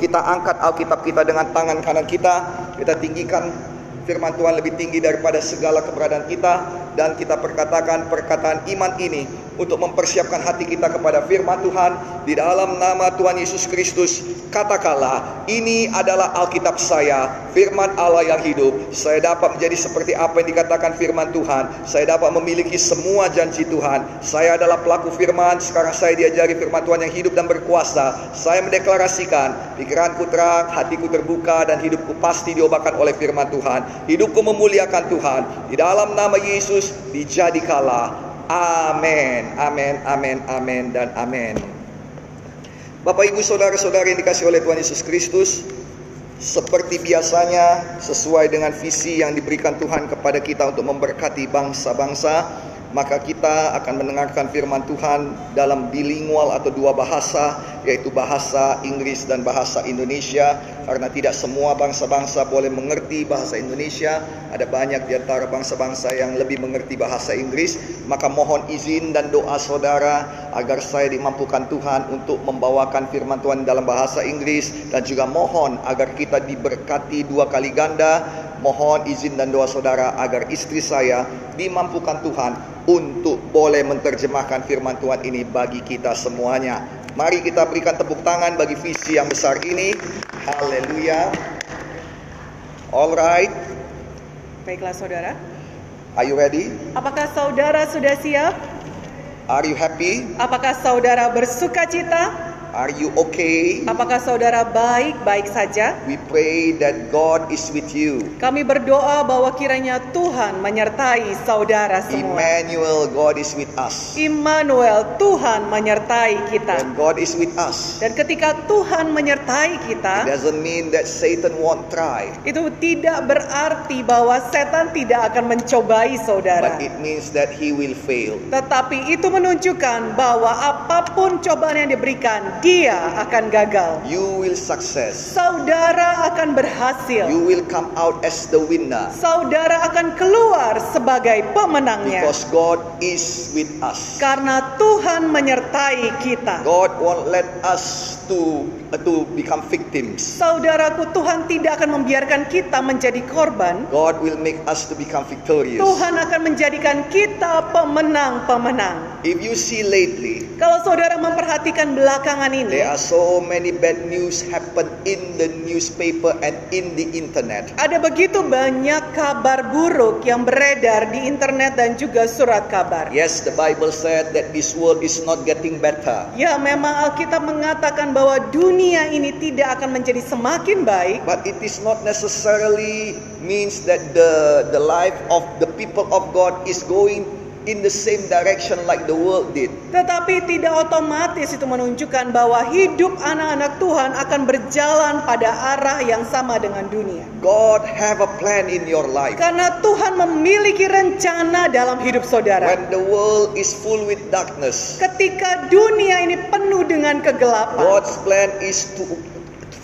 Kita angkat Alkitab kita dengan tangan kanan kita, kita tinggikan firman Tuhan lebih tinggi daripada segala keberadaan kita dan kita perkatakan perkataan iman ini untuk mempersiapkan hati kita kepada firman Tuhan di dalam nama Tuhan Yesus Kristus. Katakanlah, ini adalah Alkitab saya, firman Allah yang hidup. Saya dapat menjadi seperti apa yang dikatakan firman Tuhan. Saya dapat memiliki semua janji Tuhan. Saya adalah pelaku firman, sekarang saya diajari firman Tuhan yang hidup dan berkuasa. Saya mendeklarasikan, pikiranku terang, hatiku terbuka dan hidupku pasti diobatkan oleh firman Tuhan. Hidupku memuliakan Tuhan. Di dalam nama Yesus dijadikanlah Amin, amin, amin, amin, dan amin. Bapak, ibu, saudara-saudara yang dikasih oleh Tuhan Yesus Kristus, seperti biasanya, sesuai dengan visi yang diberikan Tuhan kepada kita untuk memberkati bangsa-bangsa, maka kita akan mendengarkan firman Tuhan dalam bilingual atau dua bahasa, yaitu bahasa Inggris dan bahasa Indonesia. Karena tidak semua bangsa-bangsa boleh mengerti bahasa Indonesia, ada banyak di antara bangsa-bangsa yang lebih mengerti bahasa Inggris. Maka mohon izin dan doa saudara agar saya dimampukan Tuhan untuk membawakan firman Tuhan dalam bahasa Inggris dan juga mohon agar kita diberkati dua kali ganda. Mohon izin dan doa saudara agar istri saya dimampukan Tuhan untuk boleh menerjemahkan firman Tuhan ini bagi kita semuanya. Mari kita berikan tepuk tangan bagi visi yang besar ini. Haleluya. Alright. Baiklah saudara, Are you ready? apakah saudara sudah siap? Are you happy? Apakah saudara bersuka cita? Are you okay? Apakah saudara baik-baik saja? We pray that God is with you. Kami berdoa bahwa kiranya Tuhan menyertai saudara semua. Emmanuel, God is with us. Immanuel, Tuhan menyertai kita. When God is with us, Dan ketika Tuhan menyertai it kita, doesn't mean that Satan won't try, itu tidak berarti bahwa setan tidak akan mencobai saudara. but it means that he will fail. Tetapi itu menunjukkan bahwa apa pun cobaan yang diberikan, dia akan gagal. You will success. Saudara akan berhasil. You will come out as the winner Saudara akan keluar sebagai pemenangnya. because God is with us. Karena Tuhan menyertai kita. God won't let us to to become victims. Saudaraku, Tuhan tidak akan membiarkan kita menjadi korban. God will make us to become victorious. Tuhan akan menjadikan kita pemenang-pemenang. If you see lately, Kalau saudara memperhatikan belakangan ini, there are so many bad news happen in the newspaper and in the internet. ada begitu banyak kabar buruk yang beredar di internet dan juga surat kabar. Yes, the Bible said that this world is not getting better, Ya, memang Alkitab mengatakan bahwa dunia ini tidak akan menjadi semakin baik, but it is not necessarily means that the the life of the people of God is going in the same direction like the world did. tetapi tidak otomatis itu menunjukkan bahwa hidup anak-anak Tuhan akan berjalan pada arah yang sama dengan dunia. God have a plan in your life. Karena Tuhan memiliki rencana dalam hidup saudara. When the world is full with darkness, Ketika dunia ini penuh dengan kegelapan, God's plan is to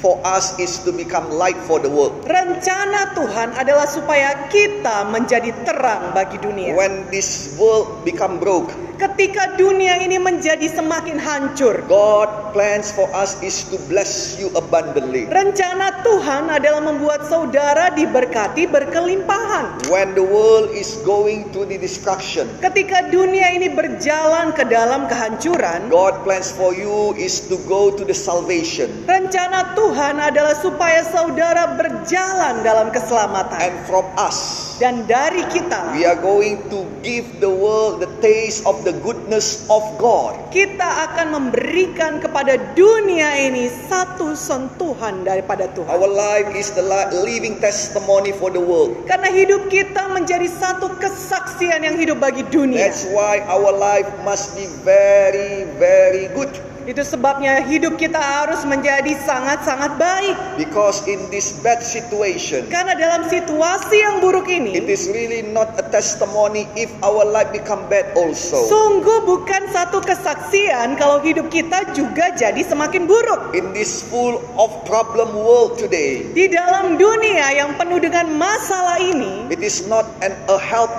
for us is to become light for the world. rencana Tuhan adalah supaya kita menjadi terang bagi dunia. When this world become broke, Ketika dunia ini menjadi semakin hancur, God plans for us is to bless you abundantly. rencana Tuhan adalah membuat saudara diberkati berkelimpahan. When the world is going to the destruction, Ketika dunia ini berjalan ke dalam kehancuran, God plans for you is to go to the salvation. rencana Tuhan adalah supaya saudara berjalan dalam keselamatan. And from us, Dan dari kita, we are going to give the world the taste of the goodness of God. kita akan memberikan kepada dunia ini satu sentuhan daripada Tuhan. Our life is the li- living testimony for the world. Karena hidup kita menjadi satu kesaksian yang hidup bagi dunia. That's why our life must be very, very good. Itu sebabnya hidup kita harus menjadi sangat-sangat baik. Because in this bad situation, Karena dalam situasi yang buruk it ini, is really not a testimony if our life become bad also. sungguh bukan satu kesaksian kalau hidup kita juga jadi semakin buruk. In this full of problem world today, Di dalam dunia yang penuh dengan masalah ini, it is not an, a help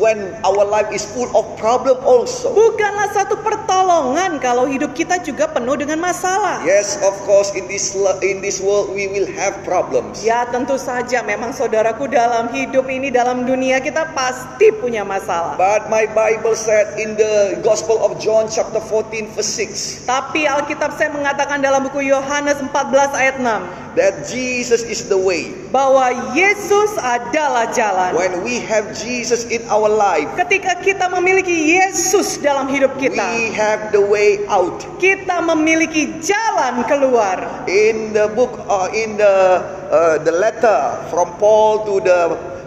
when our life is full of problem also. Bukanlah satu pertolongan kalau hidup kita juga penuh dengan masalah. Yes, of course, in this in this world we will have problems. Ya tentu saja memang saudaraku dalam hidup ini dalam dunia kita pasti punya masalah. But my Bible said in the Gospel of John chapter 14 verse 6 Tapi Alkitab saya mengatakan dalam buku Yohanes 14 ayat 6 that Jesus is the way. bahwa Yesus adalah jalan. When we have Jesus in our life, Ketika kita memiliki Yesus dalam hidup we kita, have the way out. kita memiliki jalan keluar. In the book uh, in the uh, the letter from Paul to the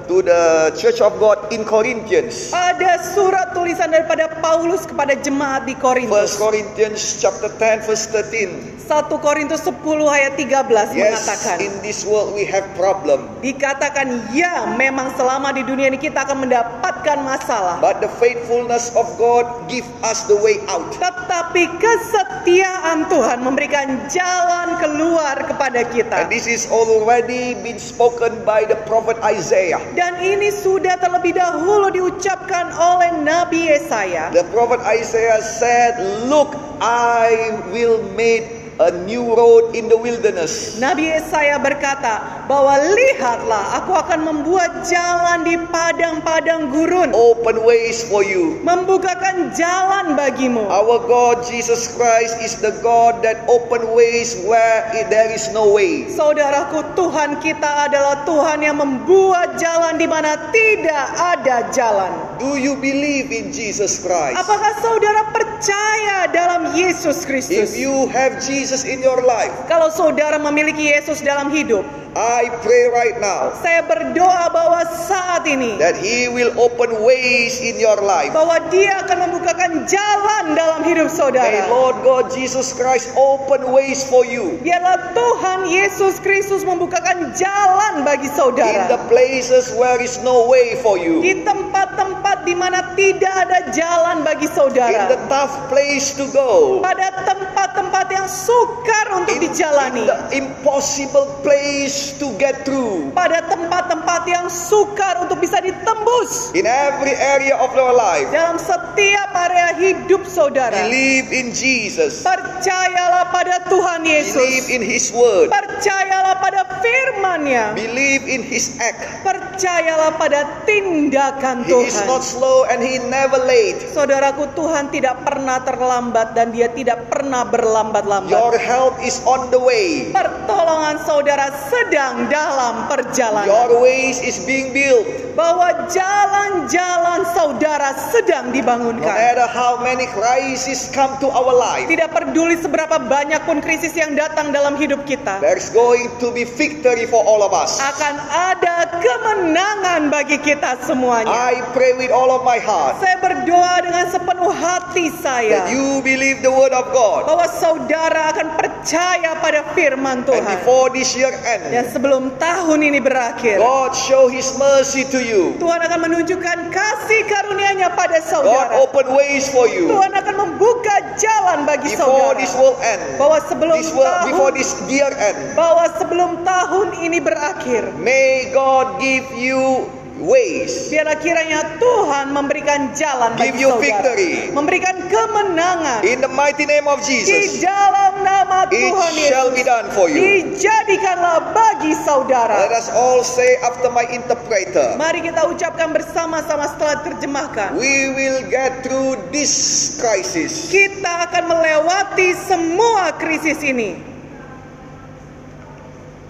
to the church of God in Corinthians. Ada surat tulisan daripada Paulus kepada jemaat di Korintus. First Corinthians chapter 10 verse 13. 1 Korintus 10 ayat 13 Yes, mengatakan. in this world we have problem, Dikatakan ya memang selama di dunia ini kita akan mendapatkan masalah. but the faithfulness of God give us the way out. Tetapi kesetiaan Tuhan memberikan jalan keluar kepada kita. And this is already been spoken by the prophet Isaiah. Dan ini sudah terlebih dahulu diucapkan oleh Nabi Yesaya. The prophet Isaiah said, "Look, I will make a new road in the wilderness." Nabi Yesaya berkata bahwa lihatlah aku akan membuat jalan di padang-padang gurun. Open ways for you. Membukakan jalan bagimu. Our God Jesus Christ is the God that open ways where there is no way. Saudaraku, Tuhan kita adalah Tuhan yang membuat jalan di mana tidak ada jalan. Do you believe in Jesus Christ? Apakah saudara percaya dalam Yesus Kristus? If you have Jesus in your life, Kalau saudara memiliki Yesus dalam hidup, I pray right now saya berdoa bahwa saat ini that He will open ways in your life. bahwa Dia akan membukakan jalan dalam hidup May saudara. Lord God Jesus Christ open ways for you Biarlah Tuhan Yesus Kristus membukakan jalan bagi in the saudara. places where is no way for you, Di tempat-tempat di mana tidak ada jalan bagi in saudara. the tough place to go, Pada tempat-tempat yang sukar untuk in, dijalani. in the impossible place to get through. Pada tempat-tempat yang sukar untuk bisa ditembus. In every area of your life, Dalam setiap area hidup saudara. believe in Jesus, Percayalah pada Tuhan believe Yesus. in His word, Percayalah pada firman-Nya. believe in His act. Percayalah pada tindakan He is not Tuhan. slow and He never late. Saudaraku, Tuhan tidak pernah terlambat dan Dia tidak pernah berlambat-lambat. Your help is on the way. Pertolongan saudara sedang dalam perjalanan. Your ways is being built. Bahwa jalan-jalan saudara sedang No dibangunkan. matter how many crises come to our life, Tidak peduli seberapa banyak pun krisis yang datang dalam hidup kita. there's going to be victory for all of us. Akan ada kemenangan bagi kita semuanya. I pray with all of my heart Saya berdoa dengan sepenuh hati saya. that you believe the word of God. bahwa saudara akan percaya pada firman And Tuhan. before this year Dan ends, sebelum tahun ini berakhir, God show His mercy to you. Tuhan akan menunjukkan kasih karunia-Nya pada God saudara. open ways for you Tuhan akan membuka jalan bagi before saudara. this world end. Bahwa sebelum This world, before tahun this year end. bahwa sebelum tahun ini berakhir, May God give you ways. biarlah kiranya Tuhan memberikan jalan Give bagi you saudara. victory. Memberikan kemenangan In the mighty name of di Jesus, dalam nama it Tuhan shall be Yesus. done for you. Dijadikanlah bagi saudara. Let us all say after my interpreter, Mari kita ucapkan bersama-sama setelah terjemahkan. we will get through this crisis. Kita akan melewati semua krisis ini.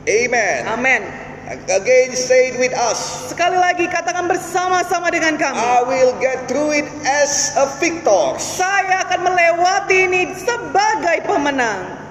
Amen. Amin. Again, say it with us. Sekali lagi katakan bersama-sama dengan kami. I will get through it as a victor. Saya akan melewati ini sebagai pemenang.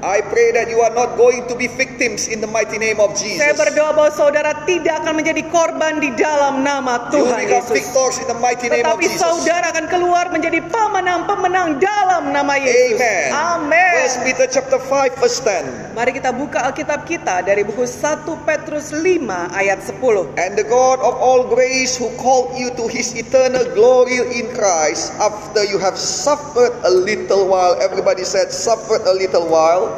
I pray that you are not going to be victims in the mighty name of Saya Jesus. berdoa bahwa saudara tidak akan menjadi korban di dalam nama You Tuhan become Yesus. victors in the mighty name of Tetapi Jesus. saudara akan keluar menjadi pemenang-pemenang dalam nama Yesus. Amen. Amin. First Peter chapter 5 verse 10. Mari kita buka Alkitab kita dari buku 1 Petrus 5 ayat 10. And the God of all grace who called you to his eternal glory in Christ after you have suffered a little while. Everybody said suffered a little while.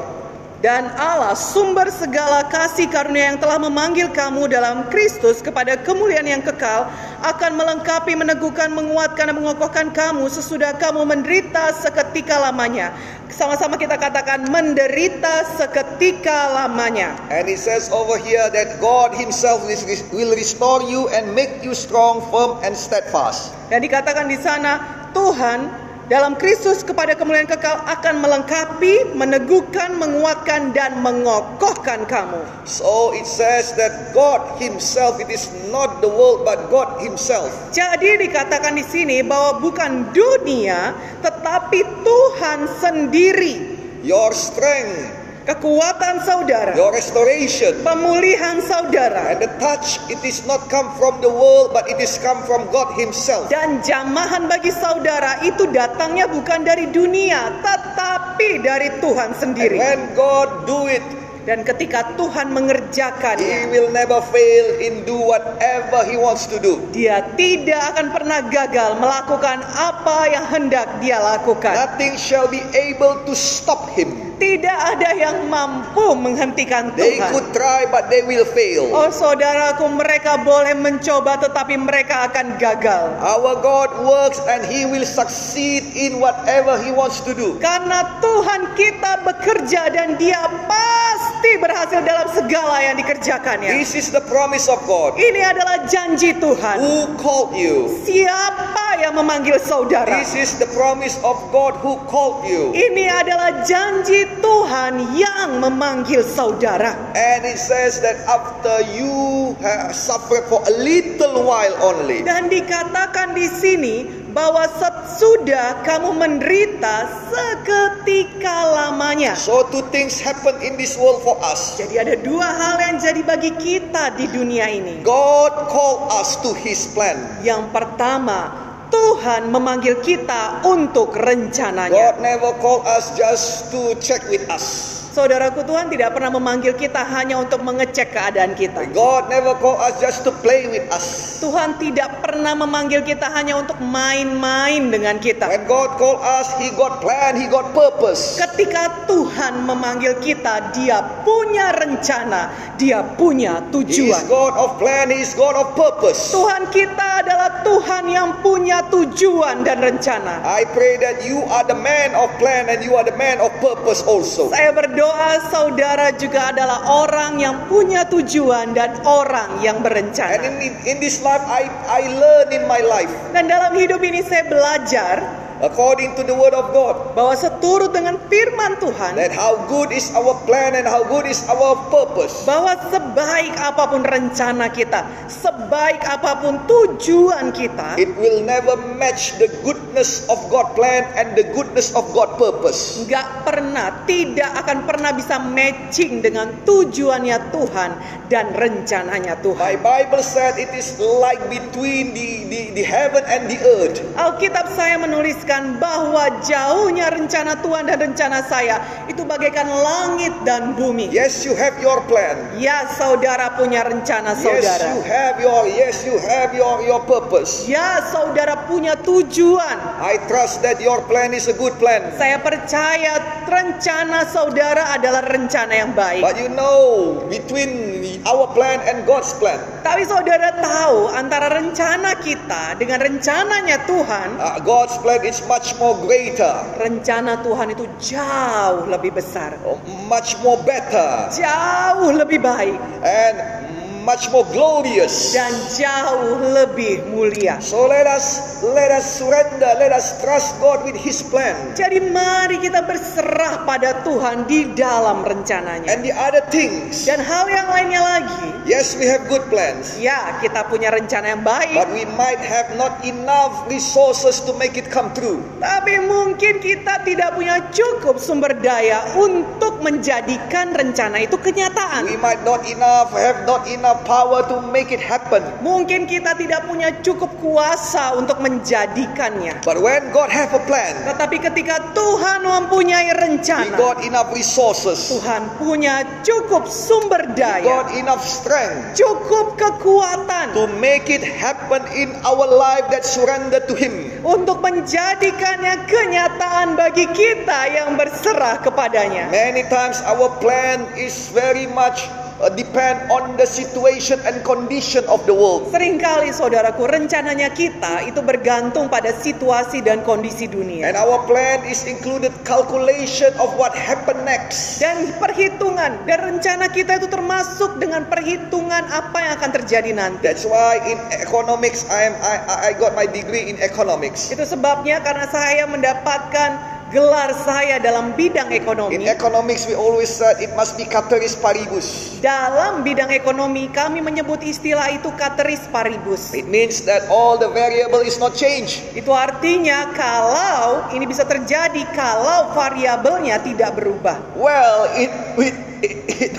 Dan Allah sumber segala kasih karunia yang telah memanggil kamu dalam Kristus kepada kemuliaan yang kekal akan melengkapi, meneguhkan, menguatkan dan mengokohkan kamu sesudah kamu menderita seketika lamanya. Sama-sama kita katakan menderita seketika lamanya. And it says over here that God Himself will restore you and make you strong, firm, and steadfast. Dan dikatakan di sana Tuhan dalam Kristus kepada kemuliaan kekal akan melengkapi, meneguhkan, menguatkan dan mengokohkan kamu. So it says that God Himself, it is not the world, but God Himself. Jadi dikatakan di sini bahwa bukan dunia tetapi Tuhan sendiri. Your strength, Kekuatan saudara, your restoration, pemulihan saudara and the touch, it is not come from the world, but it is come from God Himself. dan jamahan bagi saudara itu datangnya bukan dari dunia tetapi dari Tuhan And sendiri. when God do it, Dan ketika Tuhan He mengerjakannya, will never fail in do whatever He wants to do. dia tidak akan pernah gagal melakukan apa yang hendak dia lakukan. Nothing shall be able to stop Him. Tidak ada yang mampu menghentikan They Tuhan. could try, but they will fail. Oh saudaraku, mereka boleh mencoba tetapi mereka akan gagal. Our God works and He will succeed in whatever He wants to do. Karena Tuhan kita bekerja dan dia pasti berhasil dalam segala yang dikerjakannya. This is the promise of God. Ini adalah janji Tuhan. Who called you? Siapa yang memanggil saudara? This is the promise of God who called you. Ini adalah janji Tuhan yang memanggil saudara. And it says that after you have suffered for a little while only, Dan dikatakan di sini bahwa sesudah kamu menderita seketika lamanya. so two things happen in this world for us. Jadi ada dua hal yang jadi bagi kita di dunia ini. God called us to His plan. Yang pertama, Tuhan memanggil kita untuk rencananya. God never called us just to check with us. Saudaraku, Tuhan tidak pernah memanggil kita hanya untuk mengecek keadaan kita. God never called us just to play with us. Tuhan tidak pernah memanggil kita hanya untuk main-main dengan kita. When God called us, He got plan, He got purpose. Ketika Tuhan memanggil kita, Dia punya rencana, Dia punya He is tujuan. God of plan, He is God of purpose. Tuhan kita adalah Tuhan yang punya tujuan dan rencana. I pray that you are the man of plan and you are the man of purpose also. Saya berdoa saudara juga adalah orang yang punya tujuan dan orang yang And berencana. in, in this life, I, I learn in my life, Dan dalam hidup ini saya belajar according to the word of God, bahwa seturut dengan firman Tuhan that how good is our plan and how good is our purpose. bahwa sebaik apa pun rencana kita, sebaik apa pun tujuan kita, It will never match the goodness of God plan and the goodness of God purpose. nggak pernah, tidak akan pernah bisa matching dengan tujuannya Tuhan dan rencananya My Tuhan. Bible said it is like between the, the, the heaven and the earth. Alkitab saya menuliskan bahwa jauhnya rencana Tuhan dan rencana saya itu bagaikan langit dan bumi. Yes, you have your plan. Ya, saudara punya rencana Yes, you saudara. have your yes, you have your, your purpose. Ya, saudara punya tujuan. I trust that your plan is a good plan. Saya percaya rencana saudara adalah rencana yang baik. But you know, between our plan and God's plan, Tapi saudara tahu antara rencana kita dengan rencananya Tuhan, uh, God's plan is much more greater, rencana Tuhan itu jauh lebih besar, uh, much more better, jauh lebih baik, and much more glorious. dan jauh lebih mulia. So let us let us surrender, let us trust God with His plan. Jadi mari kita berserah pada Tuhan di dalam rencananya. And the other things, Dan hal yang lainnya lagi, yes, we have good plans, ya kita punya rencana yang baik, but we might have not enough resources to make it come true. tapi mungkin kita tidak punya cukup sumber daya untuk menjadikan rencana itu kenyataan. We might not enough have not enough power to make it happen. Mungkin kita tidak punya cukup kuasa untuk menjadikannya. But when God have a plan, Tetapi ketika Tuhan mempunyai He rencana, got enough resources, Tuhan punya cukup sumber He daya, got enough strength cukup kekuatan to make it happen in our life that surrender to Him. untuk menjadikannya kenyataan bagi kita yang berserah kepadanya. Many times our plan is very much depend on the situation and condition of the world. Seringkali saudaraku rencananya kita itu bergantung pada situasi dan kondisi dunia. And our plan is included calculation of what happen next. Dan perhitungan dan rencana kita itu termasuk dengan perhitungan apa yang akan terjadi nanti. That's why in economics I am I, I I got my degree in economics. Itu sebabnya karena saya mendapatkan gelar saya dalam bidang In ekonomi. economics we always said it must be cateris paribus. Dalam bidang ekonomi kami menyebut istilah itu cateris paribus. It means that all the variable is not changed. Itu artinya kalau ini bisa terjadi kalau variabelnya tidak berubah. Well, it, it, it, it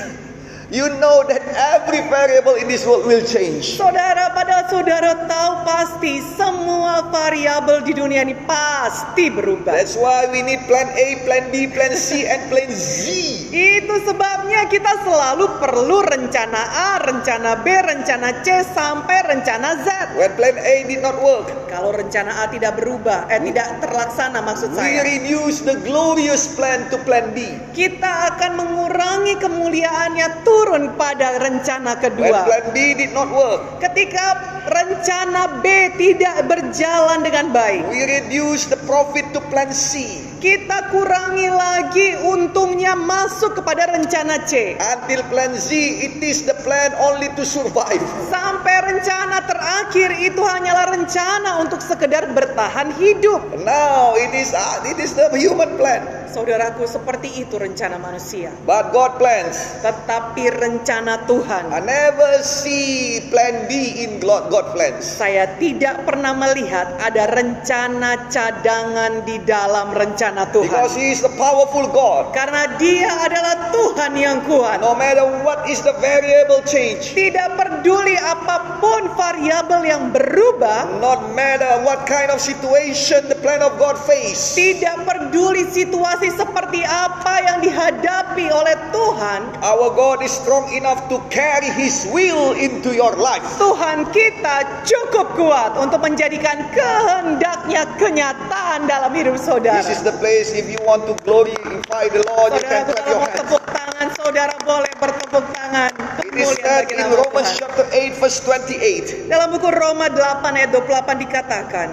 you know that every variable in this world will change. Saudara, padahal saudara tahu pasti semua variabel di dunia ini pasti berubah. That's why we need plan A, plan B, plan C, and plan Z. Itu sebabnya kita selalu perlu rencana A, rencana B, rencana C, sampai rencana Z. When plan A did not work, Kalau rencana A tidak berubah, eh tidak terlaksana maksud we saya. reduce the glorious plan to plan B. Kita akan mengurangi kemuliaannya turun pada rencana When kedua. plan B did not work, Ketika rencana B tidak berjalan dengan baik, we reduce the profit to plan C. kita kurangi lagi untungnya masuk kepada rencana C. Until plan Z, it is the plan only to survive. Sampai rencana terakhir itu hanyalah rencana untuk sekedar bertahan hidup. Now it is uh, it is the human plan. Saudaraku, seperti itu rencana manusia. But God plans. Tetapi rencana Tuhan, I never see plan B in God, God plans. saya tidak pernah melihat ada rencana cadangan di dalam rencana Because Tuhan. He is the powerful God. Karena dia adalah Tuhan yang kuat. No matter what is the variable change, Tidak peduli apa pun variabel yang berubah, not matter what kind of situation the plan of God face, tidak peduli situasi seperti apa yang dihadapi oleh Tuhan, our God is strong enough to carry His will into your life. Tuhan kita cukup kuat untuk menjadikan kehendaknya kenyataan dalam hidup saudara. This is the place if you want to glorify the Lord, you can Saudara, clap your hands. tepuk tangan, saudara boleh bertepuk tangan. It is said in Romans Tuhan. chapter 8 verse 28. Dalam buku Roma 8 ayat 28 dikatakan,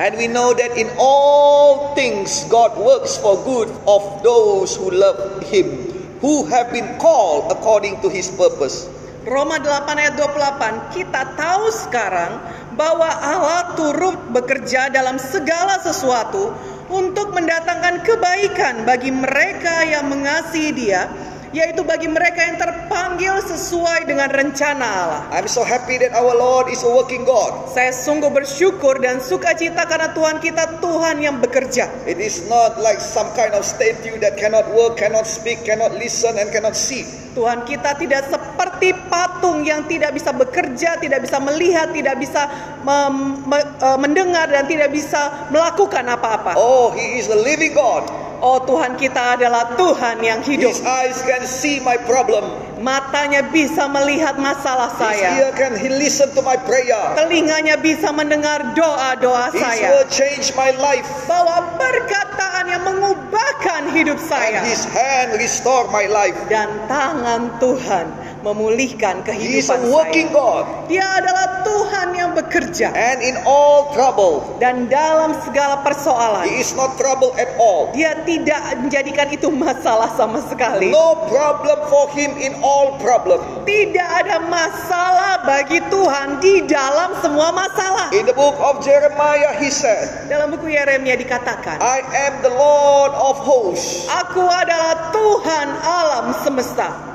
And we know that in all things God works for good of those who love Him, who have been called according to His purpose. Roma 8 ayat 28, kita tahu sekarang bahwa Allah turut bekerja dalam segala sesuatu untuk mendatangkan kebaikan bagi mereka yang mengasihi Dia, yaitu bagi mereka yang terpanggil sesuai dengan rencana Allah. I'm so happy that our Lord is a working God. Saya sungguh bersyukur dan sukacita karena Tuhan kita Tuhan yang bekerja. It is not like some kind of statue that cannot work, cannot speak, cannot listen, and cannot see. Tuhan kita tidak seperti patung yang tidak bisa bekerja, tidak bisa melihat, tidak bisa eh, mendengar dan tidak bisa melakukan apa-apa. Oh, He is a living God. Oh Tuhan kita adalah Tuhan yang hidup. His eyes can see my problem. Matanya bisa melihat masalah His saya. ear can he listen to my prayer. Telinganya bisa mendengar doa-doa His saya. word change my life. Bahwa perkataan yang mengubahkan hidup And saya. His hand restore my life. Dan tangan Tuhan memulihkan He is kehidupan working saya. God. Dia adalah Tuhan yang bekerja. And in all trouble, Dan dalam segala persoalan, He is not trouble at all. dia tidak menjadikan itu masalah sama sekali. No problem for Him in all problem. Tidak ada masalah bagi Tuhan di dalam semua masalah. In the book of Jeremiah, He said, Dalam buku Yeremia dikatakan, I am the Lord of hosts. Aku adalah Tuhan alam semesta.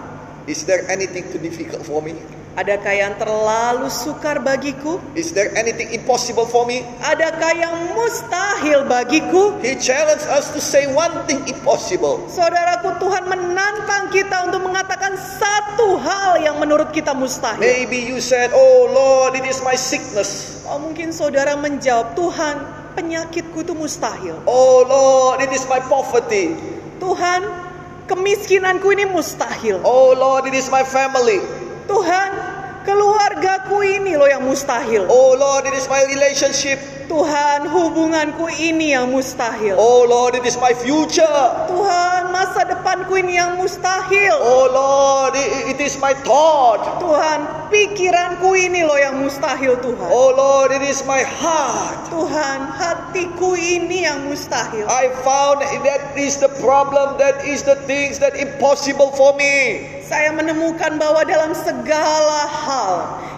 Is there anything too difficult for me? Adakah yang terlalu sukar bagiku? Is there anything impossible for me? Adakah yang mustahil bagiku? He challenged us to say one thing impossible. Saudaraku, Tuhan menantang kita untuk mengatakan satu hal yang menurut kita mustahil. Maybe you said, Oh Lord, it is my sickness. Oh, mungkin saudara menjawab, Tuhan, penyakitku itu mustahil. Oh Lord, it is my poverty. Tuhan, kemiskinanku ini mustahil. Oh Lord, it is my family. Tuhan, keluargaku ini loh yang mustahil. Oh Lord, it is my relationship Tuhan, hubunganku ini yang mustahil. Oh Lord, it is my future. Tuhan, masa depanku ini yang mustahil. Oh Lord, it, is my thought. Tuhan, pikiranku ini loh yang mustahil Tuhan. Oh Lord, it is my heart. Tuhan, hatiku ini yang mustahil. I found that is the problem, that is the things that impossible for me. Saya menemukan bahwa dalam segala hal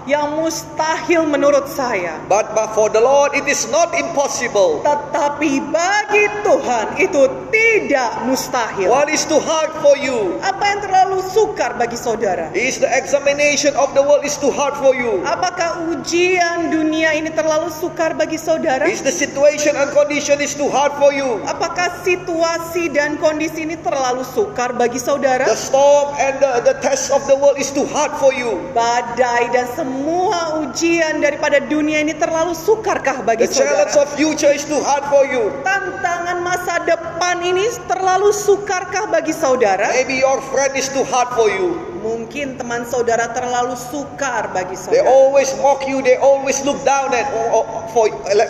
yang mustahil menurut saya. But, but for the Lord, it is not impossible. Tetapi bagi Tuhan itu tidak mustahil. What is too hard for you? Apa yang terlalu sukar bagi saudara? Is the examination of the world is too hard for you? Apakah ujian dunia ini terlalu sukar bagi saudara? Is the situation and condition is too hard for you? Apakah situasi dan kondisi ini terlalu sukar bagi saudara? The storm and the, the test of the world is too hard for you. Badai dan semua ujian daripada dunia ini terlalu sukarkah bagi The challenge of future is too hard for you. Tantangan masa depan ini terlalu sukarkah bagi saudara? Maybe your friend is too hard for you. Mungkin teman saudara terlalu sukar bagi They saudara. always mock you. They always look down at or, or- for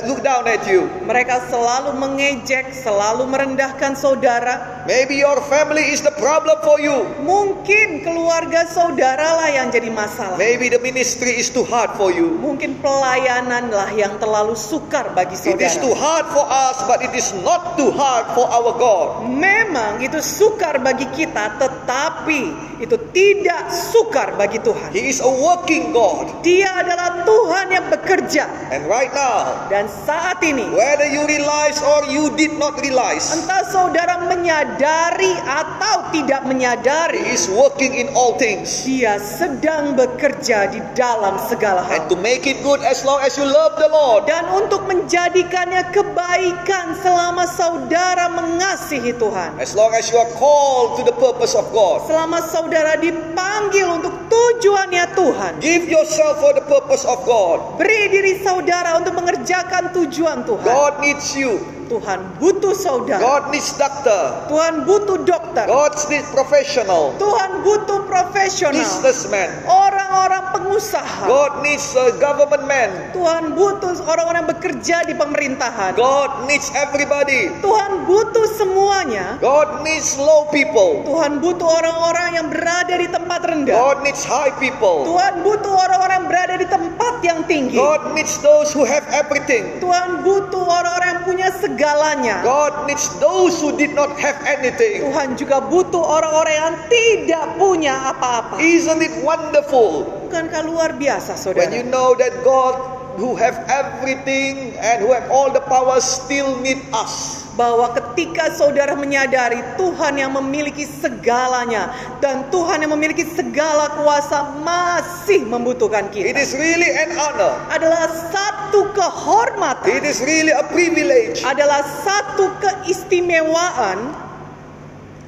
look down at you. Mereka selalu mengejek, selalu merendahkan saudara. Maybe your family is the problem for you. Mungkin keluarga saudara lah yang jadi masalah. Maybe the ministry is too hard for you. Mungkin pelayanan lah yang terlalu sukar bagi It is too saudara. hard for us, but it is not too hard for our God. Memang itu sukar bagi kita, tetapi itu tidak sukar bagi Tuhan. He is a working God. Dia adalah Tuhan yang bekerja. And right now, Dan saat ini, whether you realize or you did not realize, entah saudara menyadari atau tidak He menyadari, is working in all things. dia sedang bekerja di dalam segala And hal. to make it good as long as you love the Lord. Dan untuk menjadikannya kebaikan selama saudara mengasihi Tuhan. As long as you are called to the purpose of God. Selama saudara dipanggil untuk tujuannya Tuhan. Give yourself for the purpose of God. Beri diri saudara untuk mengerjakan tujuan Tuhan. God needs you. Tuhan butuh saudara. God needs doctor. Tuhan butuh dokter. God needs professional. Tuhan butuh profesional. Businessman. Orang-orang pengusaha. God needs a government man. Tuhan butuh orang-orang bekerja di pemerintahan. God needs everybody. Tuhan butuh semuanya. God needs low people. Tuhan butuh orang-orang yang berada di tempat rendah. God needs high people. Tuhan butuh orang-orang yang berada di tempat yang tinggi. God needs those who have everything. Tuhan butuh orang-orang yang punya segalanya. God needs those who did not have anything. Tuhan juga butuh orang-orang yang tidak punya apa-apa. Isn't it wonderful Bukankah luar biasa, when you saudara? know that God who have everything and who have all the power still need us? Bahwa ketika saudara menyadari Tuhan yang memiliki segalanya dan Tuhan yang memiliki segala kuasa masih membutuhkan It kita. is really an honor. Adalah satu It kehormatan, is really a privilege adalah satu keistimewaan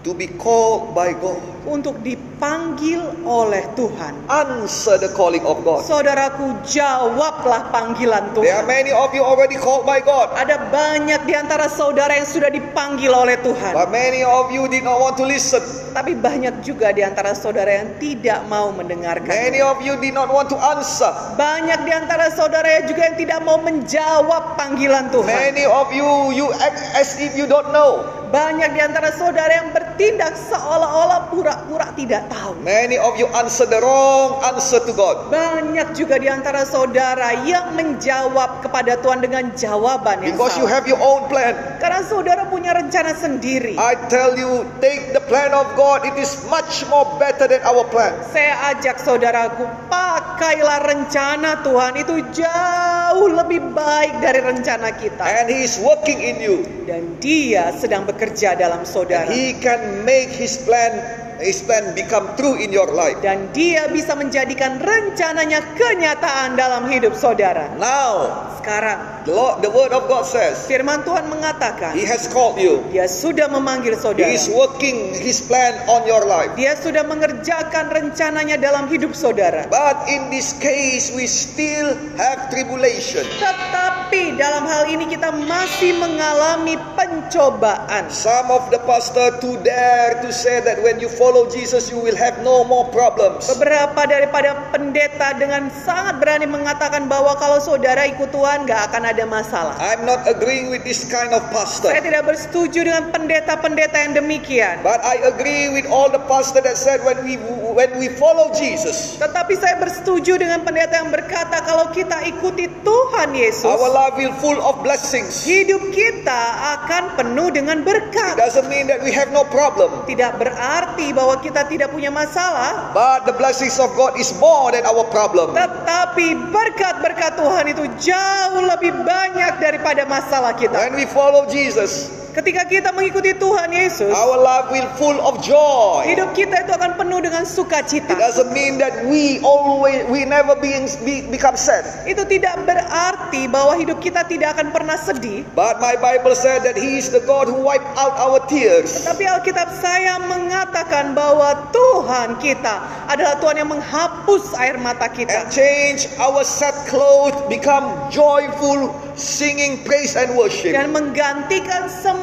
to be called by God. Untuk dipanggil oleh Tuhan. Answer the calling of God. Saudaraku, jawablah panggilan There are Tuhan. many of you already called by God, Ada banyak di antara saudara yang sudah dipanggil oleh Tuhan. but many of you did not want to listen. Tapi banyak juga di antara saudara yang tidak mau mendengarkan. Many of you did not want to answer. Banyak di antara saudara yang juga yang tidak mau menjawab panggilan Tuhan. Many of you, you act as if you don't know. Banyak di antara saudara yang bertindak seolah-olah pura-pura tidak tahu. Many of you answer the wrong answer to God. Banyak juga di antara saudara yang menjawab kepada Tuhan dengan jawaban yang Because you salah. have your own plan. Karena saudara punya rencana sendiri. I tell you, take the plan of God. It is much more better than our plan. Saya ajak saudaraku, pakailah rencana Tuhan itu jauh lebih baik dari rencana kita. And He is working in you. Dan dia sedang bekerja dalam And saudara. He can make His plan, His plan become true in your life. Dan dia bisa menjadikan rencananya kenyataan dalam hidup saudara. Now, Sekarang, the, Lord, the Word of God says, firman Tuhan mengatakan, He has called you. dia sudah memanggil He saudara. is working His plan on your life. Dia sudah mengerjakan rencananya dalam hidup saudara. But in this case, we still have tribulation. Tetapi Tetapi dalam hal ini kita masih mengalami pencobaan. Some of the pastor to dare to say that when you follow Jesus you will have no more problems. Beberapa daripada pendeta dengan sangat berani mengatakan bahwa kalau saudara ikut Tuhan nggak akan ada masalah. I'm not agreeing with this kind of pastor. Saya tidak bersetuju dengan pendeta-pendeta yang demikian. But I agree with all the pastor that said when we when we follow Jesus, Tetapi saya bersetuju dengan pendeta yang berkata kalau kita ikuti Tuhan Yesus, our life will full of blessings. hidup kita akan penuh dengan It berkat. doesn't mean that we have no problem, Tidak berarti bahwa kita tidak punya masalah, but the blessings of God is more than our problem. tetapi berkat-berkat Tuhan itu jauh lebih banyak daripada masalah kita. When we follow Jesus, Ketika kita mengikuti Tuhan Yesus, our life will full of joy. hidup kita itu akan penuh dengan It sukacita. doesn't mean that we always we never being be, become sad. Itu tidak berarti bahwa hidup kita tidak akan pernah sedih. But my Bible said that He is the God who wipe out our tears. Tapi Alkitab saya mengatakan bahwa Tuhan kita adalah Tuhan yang menghapus air mata and kita. change our sad clothes become joyful singing praise and worship. Dan menggantikan semua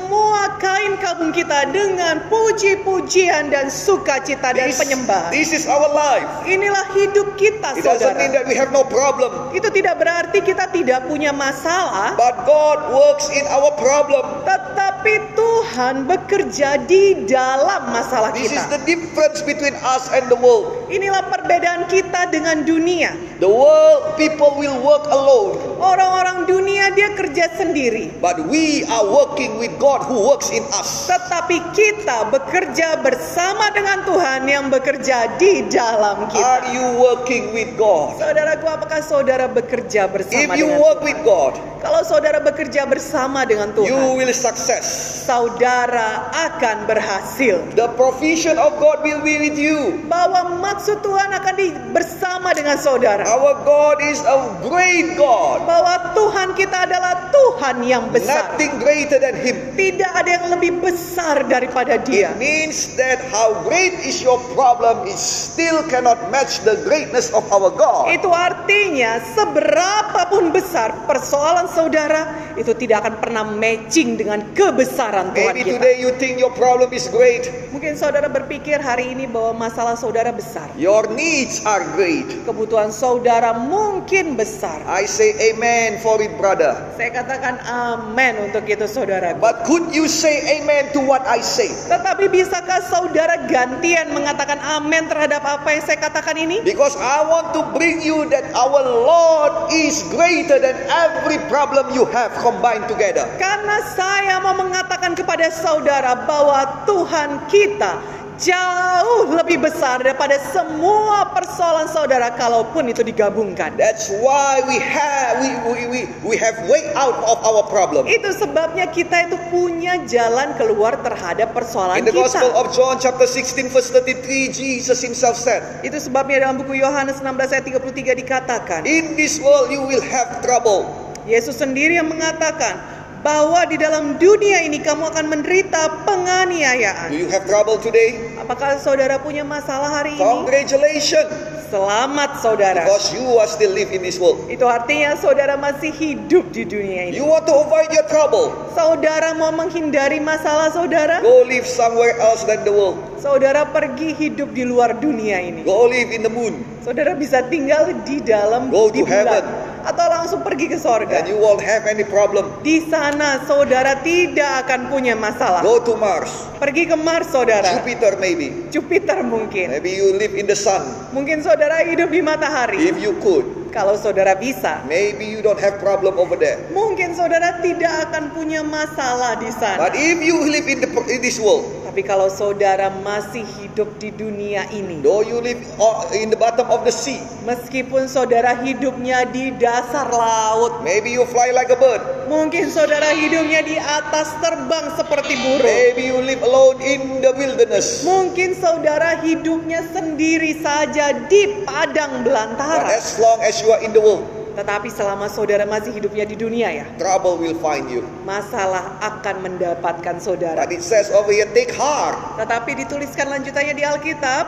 kain kabung kita dengan puji-pujian dan sukacita dan This, penyembahan. this is our life. Inilah hidup kita It doesn't mean saudara. that we have no problem, Itu tidak berarti kita tidak punya masalah. but God works in our problem. Tetapi Tuhan bekerja di dalam masalah This is kita. the difference between us and the world. Inilah perbedaan kita dengan dunia. The world people will work alone, Orang-orang dunia dia kerja sendiri. but we are working with God who works in us. Tetapi kita bekerja bersama dengan Tuhan yang bekerja di dalam kita. Are you working with God? Saudaraku, apakah saudara bekerja If bersama you dengan work Tuhan? with God, Kalau saudara bekerja bersama dengan you Tuhan, will success. saudara akan berhasil. The provision of God will be with you. Bahwa maksud Tuhan akan di bersama dengan saudara. Our God is a great God. Bahwa Tuhan kita adalah Tuhan yang besar. Nothing greater than Him. Tidak ada yang lebih besar daripada Dia. It means that how great is your problem, it still cannot match the greatness of our God. Itu artinya seberapapun besar persoalan saudara itu tidak akan pernah matching dengan kebesaran Tuhan Maybe kita. today you think your problem is great. Mungkin saudara berpikir hari ini bahwa masalah saudara besar. Your needs are great. Kebutuhan saudara mungkin besar. I say amen for it, brother. Saya katakan amin untuk itu saudara. But could you say amen to what I say? Tetapi bisakah saudara gantian mengatakan amin terhadap apa yang saya katakan ini? Because I want to bring you that our Lord is greater than every problem you have combined together. Karena saya mau mengatakan kepada saudara bahwa Tuhan kita jauh lebih besar daripada semua persoalan saudara kalaupun itu digabungkan. That's why we have we, we, we, we have way out of our problem. Itu sebabnya kita itu punya jalan keluar terhadap persoalan In the Gospel kita. of John chapter 16 verse 33 Jesus himself said, Itu sebabnya dalam buku Yohanes 16 ayat 33 dikatakan, "In this world you will have trouble, Yesus sendiri yang mengatakan bahwa di dalam dunia ini kamu akan menderita penganiayaan. Do you have trouble today? Apakah saudara punya masalah hari ini? Congratulations, Selamat saudara. because you are still live in this world. Itu artinya saudara masih hidup di dunia ini. You want to avoid your trouble? Saudara mau menghindari masalah saudara? Go live somewhere else than the world. Saudara pergi hidup di luar dunia ini. Go live in the moon, Saudara bisa tinggal di dalam Go di to heaven. Atau langsung pergi ke sorga. and you won't have any problem. Di sana saudara tidak akan punya masalah. Go to Mars, Pergi ke Mars saudara. Jupiter maybe. Jupiter mungkin. Maybe you live in the sun Mungkin saudara hidup di matahari. if you could. Kalau saudara bisa. Maybe you don't have problem over there. Mungkin saudara tidak akan punya masalah di sana. But if you live in, the, in this world, Tapi kalau saudara masih hidup di dunia ini, though you live o- in the bottom of the sea, meskipun saudara hidupnya di dasar laut, maybe you fly like a bird, mungkin saudara hidupnya di atas terbang seperti burung. maybe you live alone in the wilderness. Mungkin saudara hidupnya sendiri saja di padang But belantara. as long as you are in the world, Tetapi selama saudara masih hidupnya di dunia ya, trouble will find you. masalah akan mendapatkan saudara. But it says over here, take heart. Tetapi dituliskan lanjutannya di Alkitab,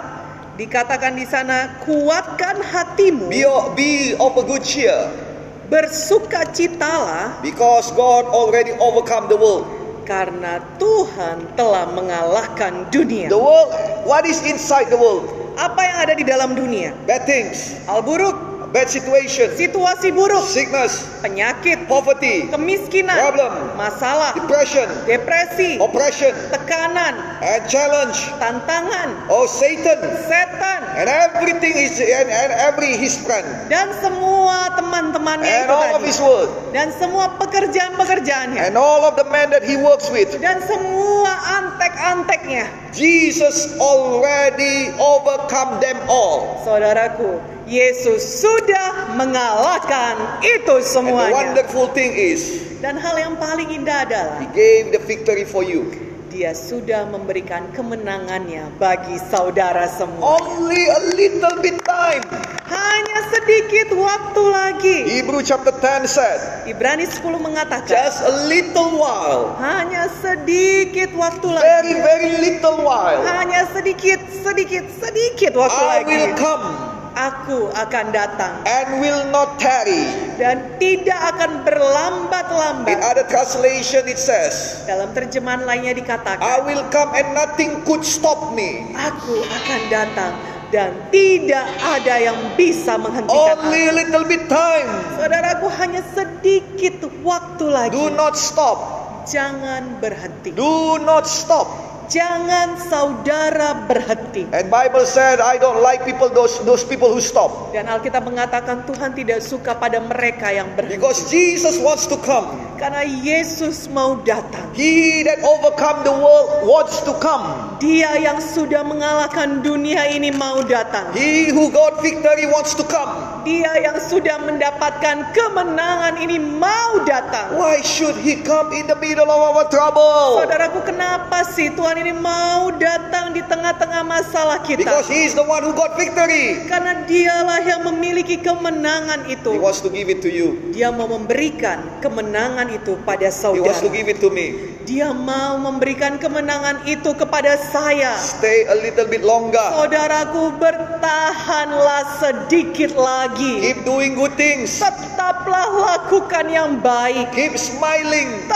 dikatakan di sana, kuatkan hatimu Be, be of a good cheer. Bersukacitalah because God already overcome the world. karena Tuhan telah mengalahkan dunia. The world, what is inside the world? Apa yang ada di dalam dunia? Bad things, Hal buruk, bad situation, situasi buruk, sickness, penyakit, poverty, kemiskinan, Problem. masalah, depression, depresi, oppression, tekanan, and challenge. tantangan, Oh, Satan, setan, and everything is and, and every his friend, dan semua teman-temannya and itu all of tadi. his word, Dan semua pekerjaan-pekerjaannya. and all of the men that he works with. Dan semua antek-anteknya. Jesus already overcome them all. Saudaraku, Yesus sudah mengalahkan itu And the semuanya. wonderful thing is, Dan hal yang paling indah adalah he gave the victory for you. Dia sudah memberikan kemenangannya bagi saudara semua. Only a little bit time. Hanya sedikit waktu lagi. Hebrew chapter 10 said, Ibrani 10 mengatakan, just a little while, hanya sedikit waktu lagi. very, very little while, Hanya sedikit, sedikit, sedikit waktu I lagi. will come Aku akan datang and will not tarry. dan tidak akan In berlambat-lambat. other translation it says, Dalam terjemahan lainnya I dikatakan, will come and nothing could stop me. Aku akan datang dan tidak ada yang bisa menghentikan Only aku. little bit time. Saudaraku hanya sedikit waktu lagi. Do not stop. Jangan berhenti. Do not stop. Jangan saudara berhenti. And Bible said, I don't like people those those people who stop Dan Alkitab mengatakan Tuhan tidak suka pada mereka yang berhenti. because Jesus wants to come. Karena Yesus mau datang. He that overcome the world wants to come. Dia yang sudah mengalahkan dunia ini mau datang. He who got victory wants to come. Dia yang sudah mendapatkan kemenangan ini mau datang. Why should he come in the middle of our trouble? Saudaraku, kenapa sih Tuhan ini mau datang di tengah-tengah masalah kita? Because he is the one who got victory. Karena dialah yang memiliki kemenangan He itu. wants to give it to you. Dia mau memberikan kemenangan itu pada He wants to saudara. give it to me. Dia mau memberikan kemenangan itu kepada saya. Stay a little bit longer. Saudaraku, bertahanlah sedikit lagi. Keep doing good things. Tetaplah lakukan yang baik. Keep smiling.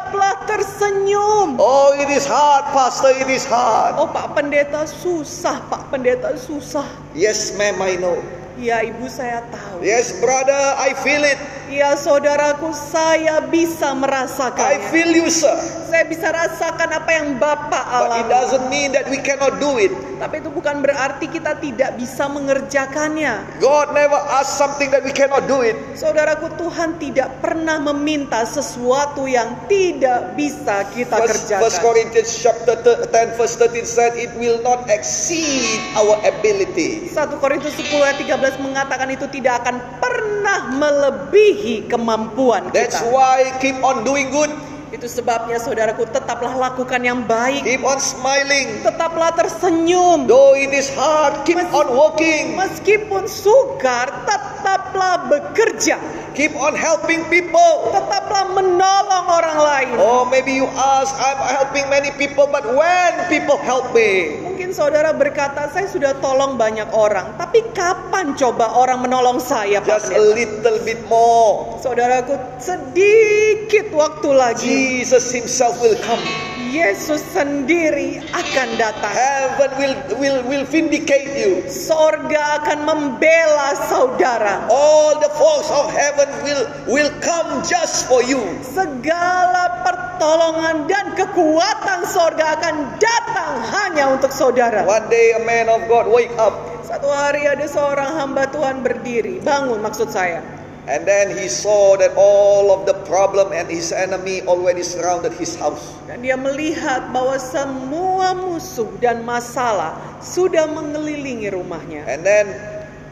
Tetaplah tersenyum. Oh, it is hard, Pastor. It is hard. Oh Pak Pendeta susah, Pak Pendeta susah. Yes, ma'am, I know. Ya Ibu saya tahu. Yes, brother, I feel it. Ya saudaraku saya bisa I merasakannya. feel you, sir. Saya bisa rasakan apa yang Bapak But it alami. doesn't mean that we cannot do it. Tapi itu bukan berarti kita tidak bisa mengerjakannya. God never asked something that we cannot do it. Saudaraku Tuhan tidak pernah meminta sesuatu yang tidak bisa kita First, First kerjakan. Corinthians chapter 10 verse 13 said it will not exceed our ability. 1 Korintus 10 ayat 13 mengatakan itu tidak akan pernah melebihi kemampuan That's kita. why keep on doing good. Itu sebabnya saudaraku tetaplah lakukan yang baik. Keep on smiling. Tetaplah tersenyum. Though it is hard, keep on working. Meskipun sukar, tetaplah bekerja. Keep on helping people. Tetaplah menolong orang lain. Oh, maybe you ask, I'm helping many people, but when people help me? Mungkin saudara berkata, saya sudah tolong banyak orang. Tapi kapan coba orang menolong saya, Pak Just a Pendeta? little bit more. Saudaraku, sedikit waktu lagi. Jesus himself will come. Yesus sendiri akan datang. Heaven will will will vindicate you. Sorga akan membela saudara. All the force of heaven will will come just for you. Segala pertolongan dan kekuatan sorga akan datang hanya untuk saudara. One day a man of God wake up Satu hari ada seorang hamba Tuhan berdiri, bangun maksud saya. And then he saw that all of the problem and his enemy already surrounded his house. Dan dia melihat bahwa semua musuh dan masalah sudah mengelilingi rumahnya. And then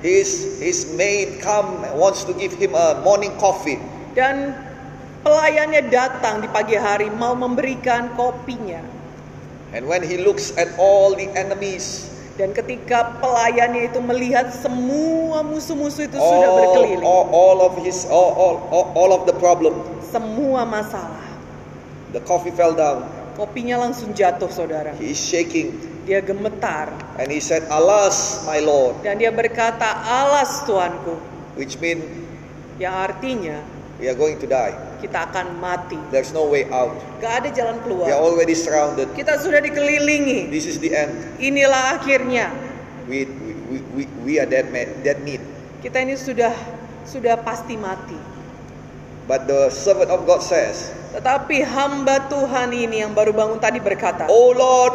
his his maid come wants to give him a morning coffee. Dan pelayannya datang di pagi hari mau memberikan kopinya. And when he looks at all the enemies, Dan ketika pelayannya itu melihat semua musuh-musuh itu sudah all, berkeliling. all, all of his all, all, all, of the problem, Semua masalah. the coffee fell down. Kopinya langsung jatuh saudara. He is shaking. Dia gemetar. And he said, Alas, my Lord. Dan dia berkata, alas Tuanku. Which means, Yang artinya we are going to die. Kita akan mati. There's no way out. Gak ada jalan We are keluar. already surrounded. Kita sudah dikelilingi. This is the end. Inilah akhirnya. We, we, we, we are dead, man, dead meat. Kita ini sudah sudah pasti mati. But the servant of God says, Tetapi hamba Tuhan ini yang baru bangun tadi berkata, Oh Lord,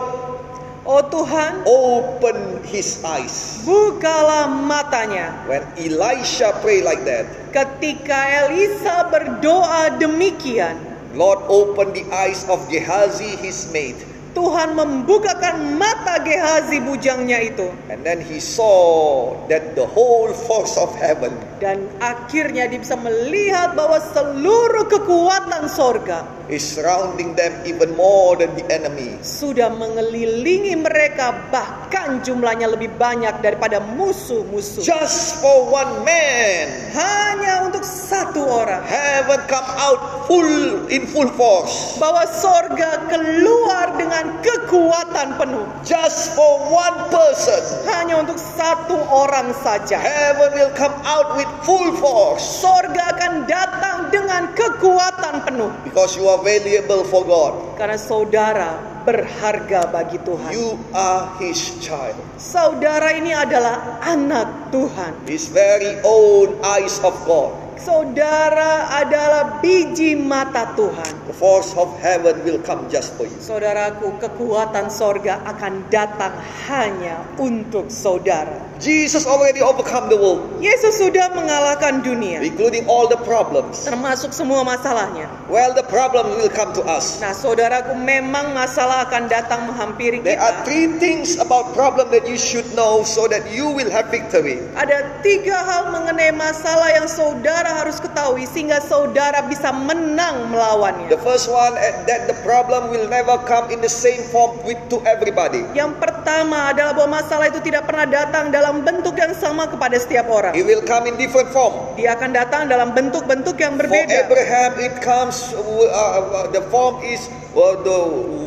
Oh Tuhan, open his eyes. bukalah matanya. When Elisha prayed like that, Ketika Elisa berdoa demikian, Lord open the eyes of Gehazi his maid. Tuhan membukakan mata Gehazi bujangnya itu. And then he saw that the whole force of heaven Dan akhirnya dia bisa melihat bahwa seluruh kekuatan sorga is surrounding them even more than the enemy. sudah mengelilingi mereka bahkan jumlahnya lebih banyak daripada musuh-musuh. Just for one man, Hanya untuk satu orang. heaven come out full in full force. Bahwa sorga keluar dengan kekuatan penuh. Just for one person, Hanya untuk satu orang saja. heaven will come out with full force. Sorga akan datang dengan kekuatan penuh. Because you are valuable for God. Karena saudara berharga bagi Tuhan. You are his child. Saudara ini adalah anak Tuhan. His very own eyes of God. Saudara adalah biji mata Tuhan. The force of heaven will come just for you. Saudaraku, kekuatan sorga akan datang hanya untuk saudara. Jesus already overcome the world, Yesus sudah mengalahkan dunia, including all the problems. termasuk semua masalahnya. Well, the problem will come to us. Nah, saudaraku, memang masalah akan datang menghampiri There are kita. three things about problem that you should know so that you will have victory. Ada tiga hal mengenai masalah yang saudara harus ketahui sehingga saudara bisa menang melawannya. The first one eh, that the problem will never come in the same form with to everybody. Yang pertama adalah bahwa masalah itu tidak pernah datang dalam bentuk yang sama kepada setiap orang. It will come in different form. Dia akan datang dalam bentuk-bentuk yang For berbeda. Abraham, it comes. Uh, uh, the form is uh, the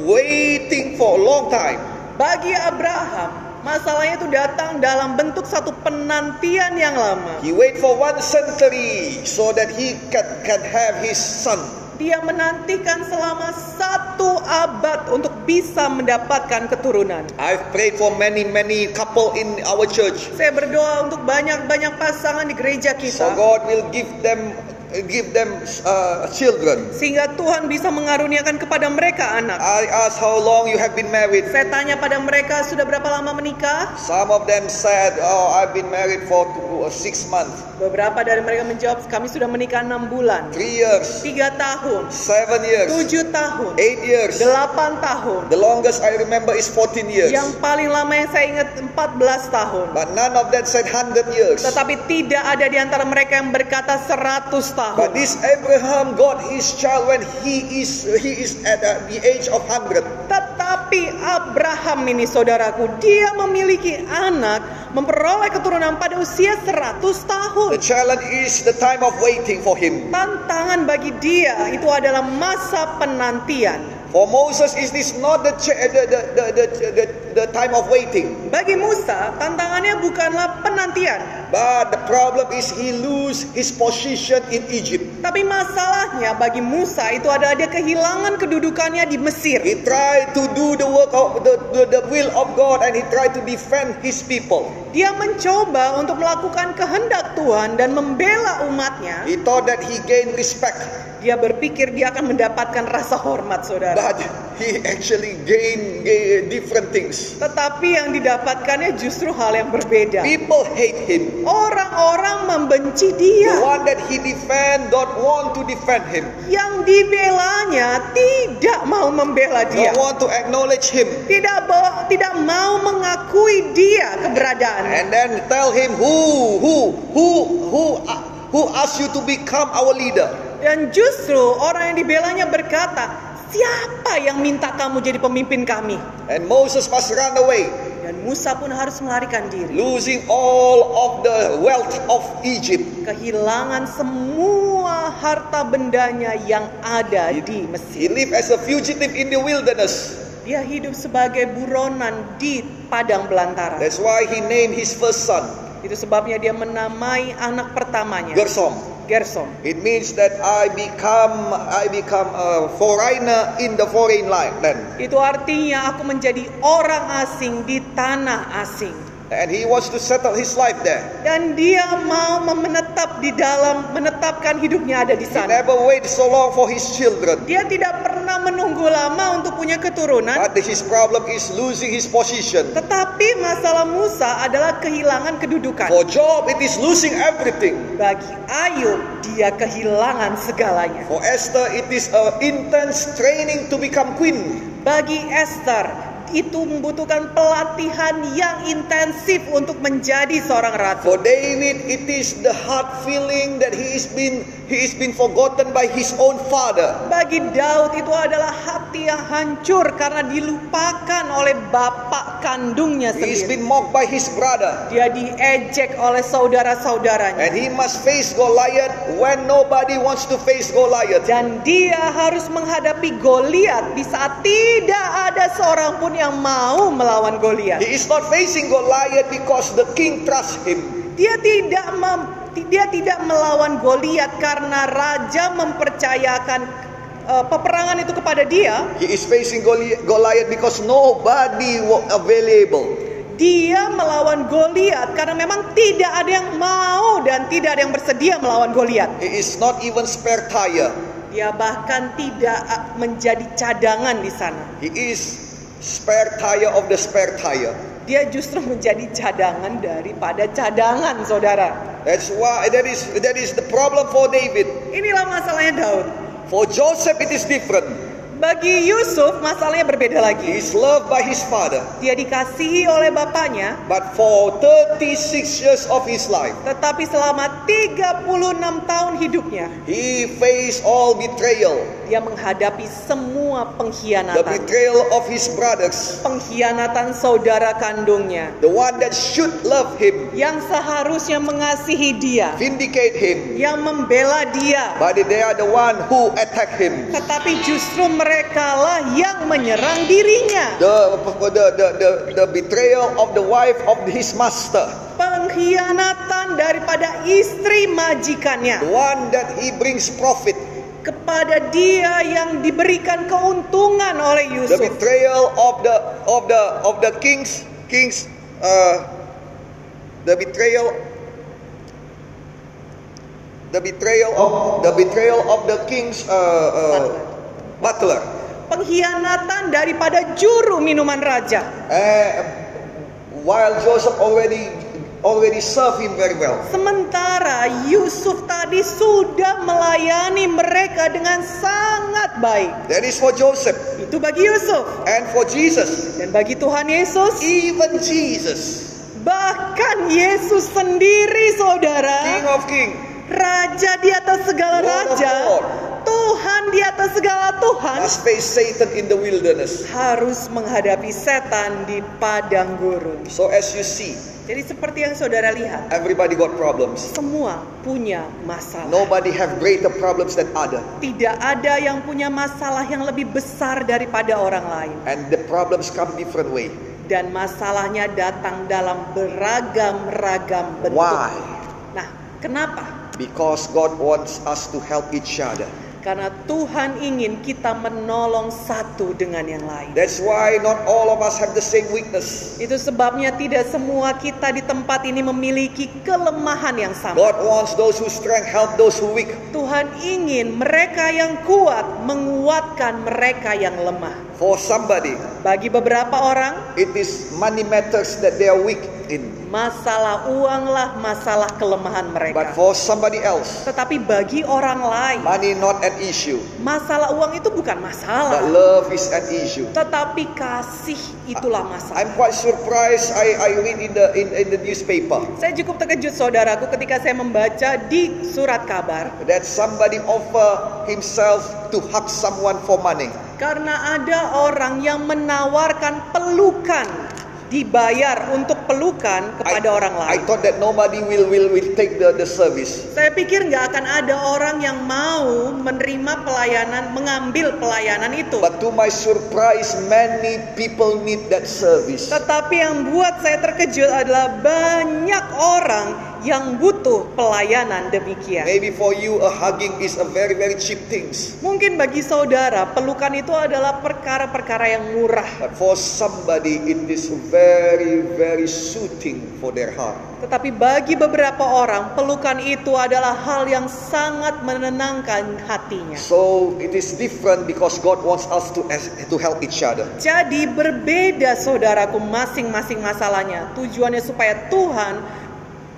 waiting for a long time. Bagi Abraham, masalahnya itu datang dalam bentuk satu penantian yang lama. He wait for one century so that he can, can have his son. Dia menantikan selama satu abad untuk bisa mendapatkan keturunan. I've prayed for many, many couple in our church. Saya berdoa untuk banyak-banyak pasangan di gereja So kita. God will give them, give them uh, children. Sehingga Tuhan bisa mengaruniakan kepada mereka anak. I asked how long you have been married. Saya tanya pada mereka sudah berapa lama menikah? Some of them said, "Oh, I've been married for two, uh, six months, Beberapa dari mereka menjawab kami sudah menikah enam bulan, three years, tiga tahun, seven years, tujuh tahun, eight years. delapan tahun. The longest I remember is 14 years. Yang paling lama yang saya ingat 14 tahun. But none of them said 100 years. Tetapi tidak ada di antara mereka yang berkata 100 tahun. But this Abraham got his child when he is he is at uh, the age of 100. Tetapi Abraham ini saudaraku, dia memiliki anak memperoleh keturunan pada usia 100 tahun. The challenge is the time of waiting for him. Tantangan bagi dia itu adalah masa penantian. For Moses, is this not the, the, the, the, the, the, the time of waiting? Bagi Musa, tantangannya bukanlah penantian, But the problem is he lose his position in Egypt. tapi masalahnya bagi Musa itu adalah dia kehilangan kedudukannya di Mesir. He tried to do the work of the, the, the will of God and he tried to defend his people. Dia mencoba untuk melakukan kehendak Tuhan dan membela umatnya. He thought that he gained respect, Dia berpikir dia akan mendapatkan rasa hormat, saudara. but he actually gained, gained different things. Tetapi yang didapatkannya justru hal yang berbeda. People hate him. Orang-orang membenci The dia. one that he defend don't want to defend him. Yang dibelanya tidak mau membela dia. Don't want to acknowledge him. Tidak tidak mau mengakui dia keberadaan. And then tell him who who who who uh, who asked you to become our leader. Dan justru orang yang dibelanya berkata, "Siapa yang minta kamu jadi pemimpin kami?" And Moses must run away, Dan Musa pun harus melarikan diri. losing all of the wealth of Egypt. Kehilangan semua harta bendanya yang ada di He Mesir. lived as a fugitive in the wilderness. Dia hidup sebagai buronan di padang belantara. That's why he named his first son Itu sebabnya dia menamai anak pertamanya Gersom. Gersom. It means that I become I become a foreigner in the foreign land. Itu artinya aku menjadi orang asing di tanah asing. And he wants to settle his life there. Dan dia mau menetap di dalam menetapkan hidupnya ada di He sana. never wait so long for his children. Dia tidak pernah menunggu lama untuk punya keturunan. But his problem is losing his position. Tetapi masalah Musa adalah kehilangan kedudukan. For Job, it is losing everything. Bagi Ayub, dia kehilangan segalanya. For Esther, it is an intense training to become queen. Bagi Esther, itu membutuhkan pelatihan yang intensif untuk menjadi seorang ratu. For David, it is the heart feeling that he is been he is been forgotten by his own father. Bagi Daud itu adalah hati yang hancur karena dilupakan oleh bapak kandungnya He is sendiri. been mocked by his brother. Dia diejek oleh saudara-saudaranya. And he must face Goliath when nobody wants to face Goliath. Dan dia harus menghadapi Goliat di saat tidak ada seorang pun yang mau melawan Goliat. He is not facing Goliath because the king trusts him. Dia tidak mem- dia tidak melawan Goliat karena raja mempercayakan eh, peperangan itu kepada dia. He is facing Goli- Goliath because nobody was available. Dia melawan Goliat karena memang tidak ada yang mau dan tidak ada yang bersedia melawan Goliat. He is not even spare tire. Dia bahkan tidak eh, menjadi cadangan di sana. He is spare tire of the spare tire. Dia justru menjadi cadangan daripada cadangan, saudara. That's why that is that is the problem for David. Inilah masalahnya Daud. For Joseph it is different. Bagi Yusuf masalahnya berbeda He lagi. is loved by his father. Dia dikasihi oleh bapaknya, But for 36 years of his life, tetapi selama 36 tahun hidupnya he faced all betrayal. Dia menghadapi semua The pengkhianatan. betrayal of his brothers. Pengkhianatan saudara kandungnya The one that should love him, yang seharusnya mengasihi dia, vindicate him. yang membela dia, But they are the one who attack him. tetapi justru merekalah yang menyerang dirinya. The, the, the, the, the betrayal of the wife of his master. Pengkhianatan daripada istri The majikannya one that he brings profit. Kepada dia yang diberikan keuntungan oleh The Yusuf. betrayal of the of the of the kings kings uh, the betrayal the betrayal of the betrayal of the king's uh, uh, butler. Pengkhianatan daripada juru minuman raja. Uh, while Joseph already already served him very well. Sementara Yusuf tadi sudah melayani mereka dengan sangat baik. That is for Joseph Itu bagi Yusuf and for Jesus. dan bagi Tuhan Yesus. Even Jesus, Bahkan Yesus sendiri saudara. King of King, Raja di atas segala Lord of raja. Lord. Tuhan di atas segala Tuhan. has faced Satan in the wilderness. Harus menghadapi setan di padang gurun. So as you see, Jadi seperti yang saudara lihat. everybody got problems. Semua punya masalah. Nobody have greater problems than other. Tidak ada yang punya masalah yang lebih besar daripada orang lain. And the problems come different way. Dan masalahnya datang dalam beragam-ragam bentuk. Why? Nah, kenapa? Because God wants us to help each other. Karena Tuhan ingin kita menolong satu dengan yang lain. That's why not all of us have the same weakness. Itu sebabnya tidak semua kita di tempat ini memiliki kelemahan yang sama. God wants those who strength help those who weak. Tuhan ingin mereka yang kuat menguatkan mereka yang lemah. For somebody, Bagi beberapa orang, it is money matters that they are weak in. masalah uanglah masalah kelemahan But mereka. for somebody else, Tetapi bagi orang lain, money not an issue. masalah uang itu bukan But masalah. love is an issue. Tetapi kasih itulah masalah. I'm quite surprised. I, I read in the in, in the newspaper Saya cukup terkejut saudaraku ketika saya membaca di surat kabar that somebody offer himself to hug someone for money. karena ada orang yang menawarkan pelukan dibayar untuk pelukan kepada orang I lain. thought that nobody will will will take the, the service. Saya pikir nggak akan ada orang yang mau menerima pelayanan, mengambil pelayanan itu. But to my surprise, many people need that service. Tetapi yang buat saya terkejut adalah banyak orang yang butuh pelayanan demikian. Maybe for you, a hugging is a very, very cheap things. Mungkin bagi saudara, pelukan itu adalah perkara-perkara yang murah. But for somebody, it is very, very soothing for their heart. Tetapi bagi beberapa orang, pelukan itu adalah hal yang sangat menenangkan hatinya. So it is different because God wants us to to help each other. Jadi berbeda saudaraku masing-masing masalahnya. Tujuannya supaya Tuhan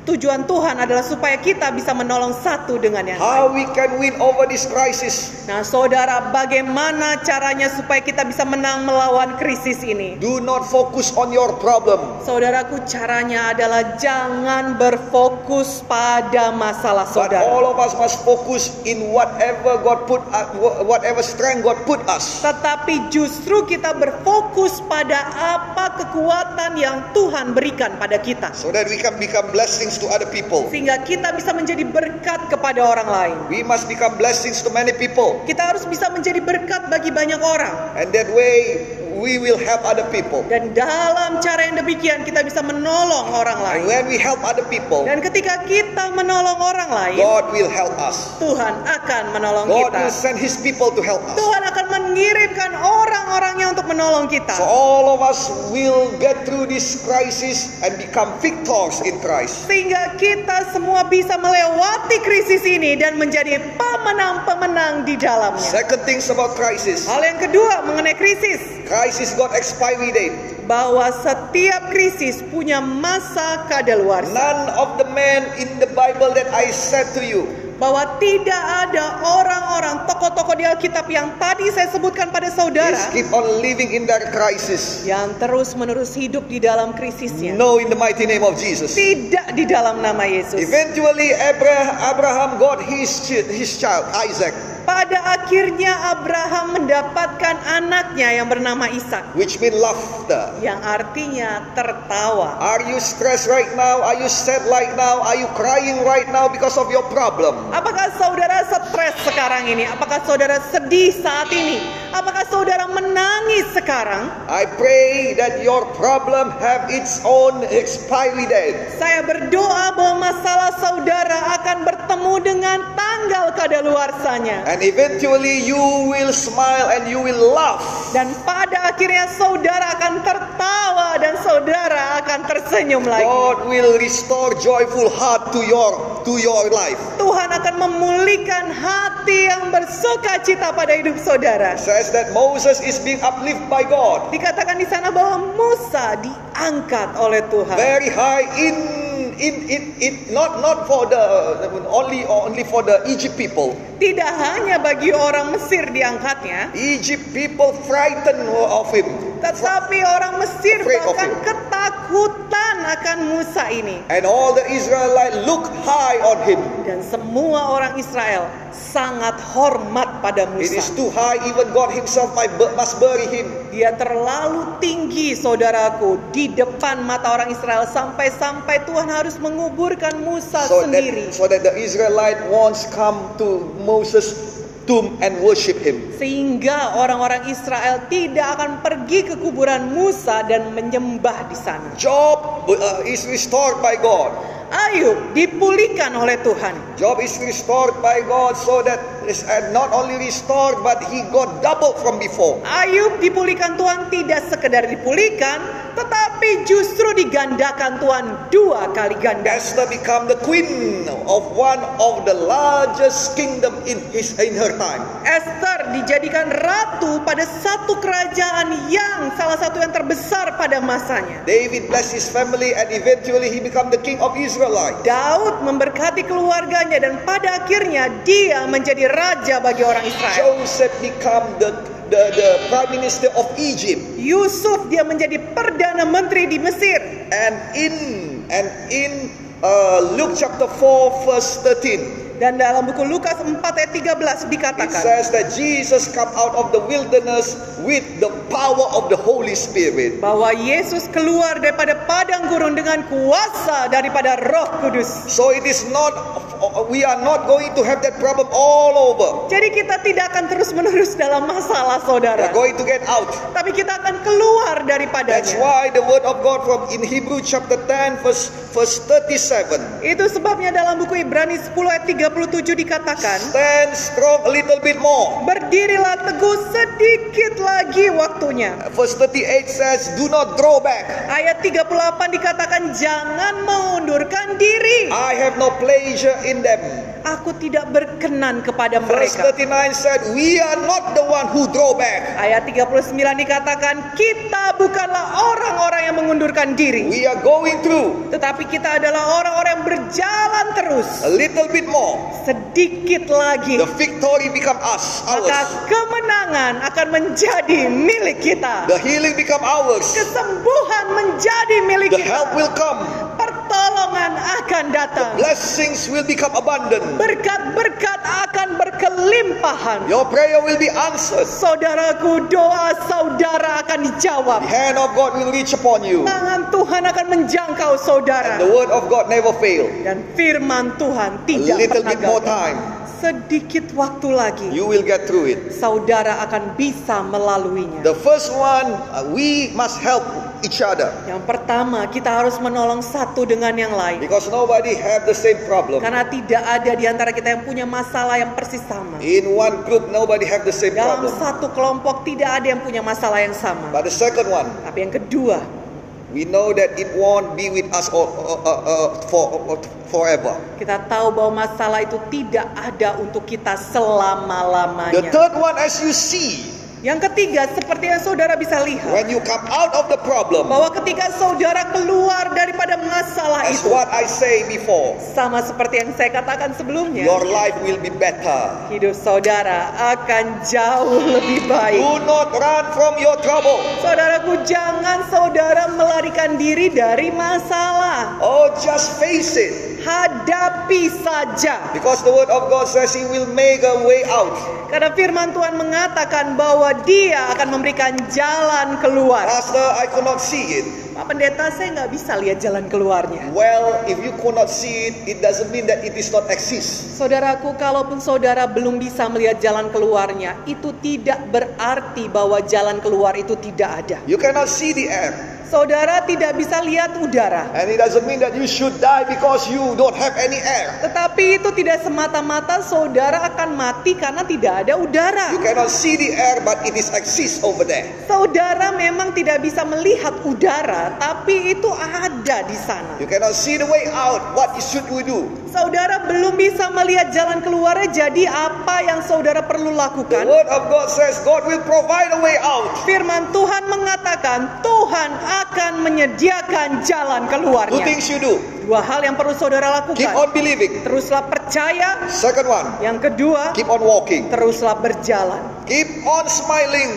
Tujuan Tuhan adalah supaya kita bisa menolong satu dengan yang lain. How we can win over this crisis? Nah, saudara, bagaimana caranya supaya kita bisa menang melawan krisis ini? Do not focus on your problem. Saudaraku, caranya adalah jangan berfokus pada masalah But saudara. all of us must focus in whatever God put, uh, whatever strength God put us. Tetapi justru kita berfokus pada apa kekuatan yang Tuhan berikan pada kita. So that we can become blessings to other people. Sehingga kita bisa menjadi berkat kepada orang lain. We must become blessings to many people. Kita harus bisa menjadi berkat bagi banyak orang. And that way we will help other people. Dan dalam cara yang demikian kita bisa menolong orang And lain. when we help other people, Dan ketika kita menolong orang lain, God will help us. Tuhan akan menolong God kita. will send his people to help us. Tuhan akan mengirimkan orang-orangnya untuk menolong kita. So all of us will get through this crisis and become victors in Christ. Sehingga kita semua bisa melewati krisis ini dan menjadi pemenang-pemenang di dalamnya. Second things about crisis. Hal yang kedua mengenai krisis, Crisis got expiry date. bahwa setiap krisis punya masa kadaluarsa. None of the men in the Bible that I said to you Bahwa tidak ada orang-orang tokoh-tokoh di Alkitab yang tadi saya sebutkan pada saudara keep on living in that crisis. yang terus-menerus hidup di dalam krisisnya. No, in the mighty name of Jesus. Tidak di dalam nama Yesus. Eventually, Abraham, Abraham got his his child Isaac, Pada akhirnya Abraham mendapatkan anaknya yang bernama Ishak which means laughter. yang artinya tertawa. Are you stressed right now? Are you sad right now? Are you crying right now because of your problem? Apakah saudara stres sekarang ini? Apakah saudara sedih saat ini? Apakah saudara menangis sekarang? I pray that your problem have its own expiry date. Saya berdoa bahwa masalah kadaluarsanya. And eventually you will smile and you will laugh. Dan pada akhirnya saudara akan tertawa dan saudara akan tersenyum lagi. God will restore joyful heart to your to your life. Tuhan akan memulihkan hati yang bersuka cita pada hidup saudara. Says that Moses is being uplifted by God. Dikatakan di sana bahwa Musa diangkat oleh Tuhan. Very high in in it, it not not for the only only for the Egypt people. Tidak hanya bagi orang Mesir diangkatnya, Egypt people frightened of him. tetapi orang Mesir Afraid bahkan ketakutan akan Musa ini. And all the Israelites look high on him. Dan semua orang Israel sangat hormat pada It is Musa. too high, even God himself must bury him. Dia terlalu tinggi saudaraku di depan mata orang Israel sampai-sampai Tuhan harus menguburkan Musa So sendiri. that, so that the Israelite once come to Moses' tomb and worship him. Sehingga orang-orang Israel tidak akan pergi ke kuburan Musa dan menyembah di sana. Job uh, is restored by God. Ayub dipulihkan oleh Tuhan. Job is restored by God so that is uh, not only restored but he got double from before. Ayub dipulihkan Tuhan tidak sekedar dipulihkan, tetapi justru digandakan Tuhan dua kali ganda. Esther become the queen of one of the largest kingdom in his in her time. Esther dijadikan ratu pada satu kerajaan yang salah satu yang terbesar pada masanya. David blessed his family and eventually he become the king of Israelite. Daud memberkati keluarganya dan pada akhirnya dia menjadi raja bagi orang Israel. Joseph become the, the, the prime minister of Egypt. Yusuf dia menjadi perdana menteri di Mesir. And in and in uh, Luke chapter 4 verse 13 Dan dalam buku Lukas 4 ayat 13 it dikatakan says that Jesus come out of the wilderness with the power of the Holy Spirit. bahwa Yesus keluar daripada padang gurun dengan kuasa daripada Roh Kudus. So it is not we are not going to have that problem all over. Jadi kita tidak akan terus-menerus dalam masalah We saudara. are going to get out. Tapi kita akan keluar That's daripadanya. why the word of God from in Hebrew chapter 10 verse verse 37 Itu sebabnya dalam buku Ibrani 10 ayat 37 dikatakan, stand strong a little bit more. Berdirilah teguh sedikit lagi waktunya. Verse 38 says, Do not draw back. Ayat 38 dikatakan jangan mengundurkan diri. I have no pleasure in them. Aku tidak berkenan kepada Verse mereka. 39 said, We are not the one who draw back. Ayat 39 dikatakan kita bukanlah orang-orang yang mengundurkan diri. We are going through Tetapi kita adalah orang-orang yang berjalan terus. a little bit more. Sedikit lagi. The victory become us, Maka ours. kemenangan akan menjadi milik kita. The healing become ours. Kesembuhan menjadi milik The kita. help will come. Pertolongan akan datang. Blessings will become abundant. Berkat-berkat akan berkelimpahan. Your prayer will be answered. Saudaraku, doa saudara akan dijawab. The hand of God will reach upon you. Tangan Tuhan akan menjangkau And saudara. the word of God never fail. Dan firman Tuhan A tidak little pernah bit more gagal. time. Sedikit waktu lagi, You will get through it. saudara akan bisa melaluinya. The first one, uh, we must help each other. Yang pertama, kita harus menolong satu dengan yang lain. Because nobody have the same problem. Karena tidak ada di antara kita yang punya masalah yang persis sama. In one group, nobody have the same Dalam problem. satu kelompok tidak ada yang punya masalah yang sama. But the second one, Tapi yang kedua, we know that it won't be with us all, uh, uh, uh, for uh, forever. kita tahu bahwa masalah itu tidak ada untuk kita The selama-lamanya. third one, as you see, Yang ketiga, seperti yang saudara bisa lihat, when you come out of the problem, bahwa ketika saudara keluar daripada masalah as itu, what I say before, sama seperti yang saya katakan sebelumnya, your life will be better. hidup saudara akan jauh lebih baik. Do not run from your trouble. Saudaraku, jangan saudara melarikan diri dari masalah. Oh, just face it. Hadapi saja. Because the word of God says He will make a way out. Karena firman Tuhan mengatakan bahwa dia akan memberikan jalan keluar. Pastor, I could not see it. Pak Pendeta, saya nggak bisa lihat jalan keluarnya. Well, if you could not see it, it doesn't mean that it is not exist. Saudaraku, kalaupun saudara belum bisa melihat jalan keluarnya, itu tidak berarti bahwa jalan keluar itu tidak ada. You cannot see the air. Saudara tidak bisa lihat udara. And it doesn't mean that you should die because you don't have any air. Tetapi itu tidak semata-mata saudara akan mati karena tidak ada udara. You cannot see the air, but it is exist over there. Saudara memang tidak bisa melihat udara, tapi itu ada di sana. You cannot see the way out. What should we do? Saudara belum bisa melihat jalan keluarnya, jadi apa yang saudara perlu The lakukan? word of God says God will provide a way out. Firman Tuhan mengatakan Tuhan akan menyediakan jalan Two keluarnya. things you do. Dua hal yang perlu saudara Keep lakukan. on believing. Teruslah percaya. Second one, Yang kedua, keep on walking. teruslah berjalan. Keep on smiling.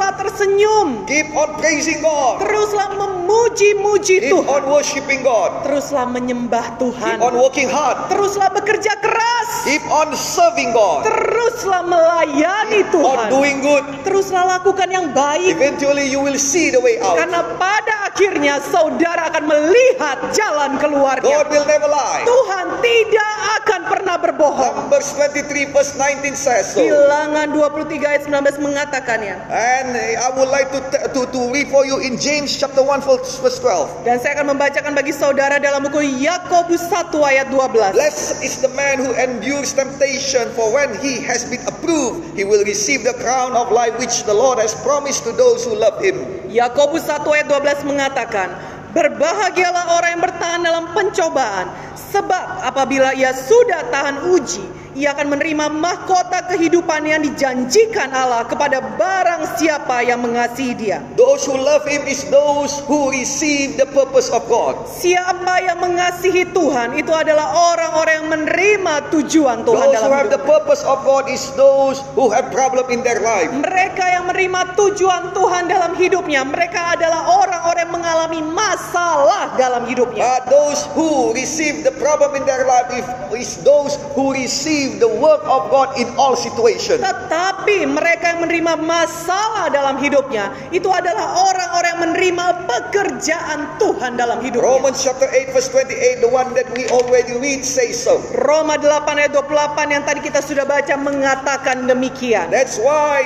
Teruslah tersenyum. Keep on praising God. Teruslah memuji-muji Keep on Tuhan. worshiping God. Teruslah menyembah Tuhan. Keep on working hard. Teruslah bekerja keras. Keep on serving God. Teruslah melayani Keep on Tuhan. doing good. Teruslah lakukan yang baik. Eventually you will see the way out. Karena pada akhirnya saudara akan melihat jalan keluarnya. God will never lie. Tuhan tidak akan pernah berbohong. Numbers 23 verse 19 says so. Bilangan 23 ayat 19 mengatakannya. And I would like to, to, to read for you in James chapter 1 verse verse 12. Dan saya akan membacakan bagi saudara dalam buku Yakobus 1 ayat 12. Blessed is the man who endures temptation, for when he has been approved, he will receive the crown of life which the Lord has promised to those who love him. Yakobus 1 ayat 12 mengatakan, Berbahagialah orang yang bertahan dalam pencobaan, sebab apabila ia sudah tahan uji, ia akan menerima mahkota kehidupan yang dijanjikan Allah kepada barang siapa yang mengasihi dia. Those who love him is those who receive the purpose of God. Siapa yang mengasihi Tuhan itu adalah orang-orang yang menerima tujuan Tuhan Those dalam who have the purpose of God is those who have problem in their life. Mereka yang menerima tujuan Tuhan dalam hidupnya, mereka adalah orang-orang yang mengalami masalah dalam hidupnya. But those who receive the problem in their life is those who receive receive the work of God in all situations. Tetapi mereka yang menerima masalah dalam hidupnya itu adalah orang-orang yang menerima pekerjaan Tuhan dalam hidupnya. Romans chapter 8 verse 28, the one that we already read says so. Roma 8 ayat 28 yang tadi kita sudah baca mengatakan demikian. That's why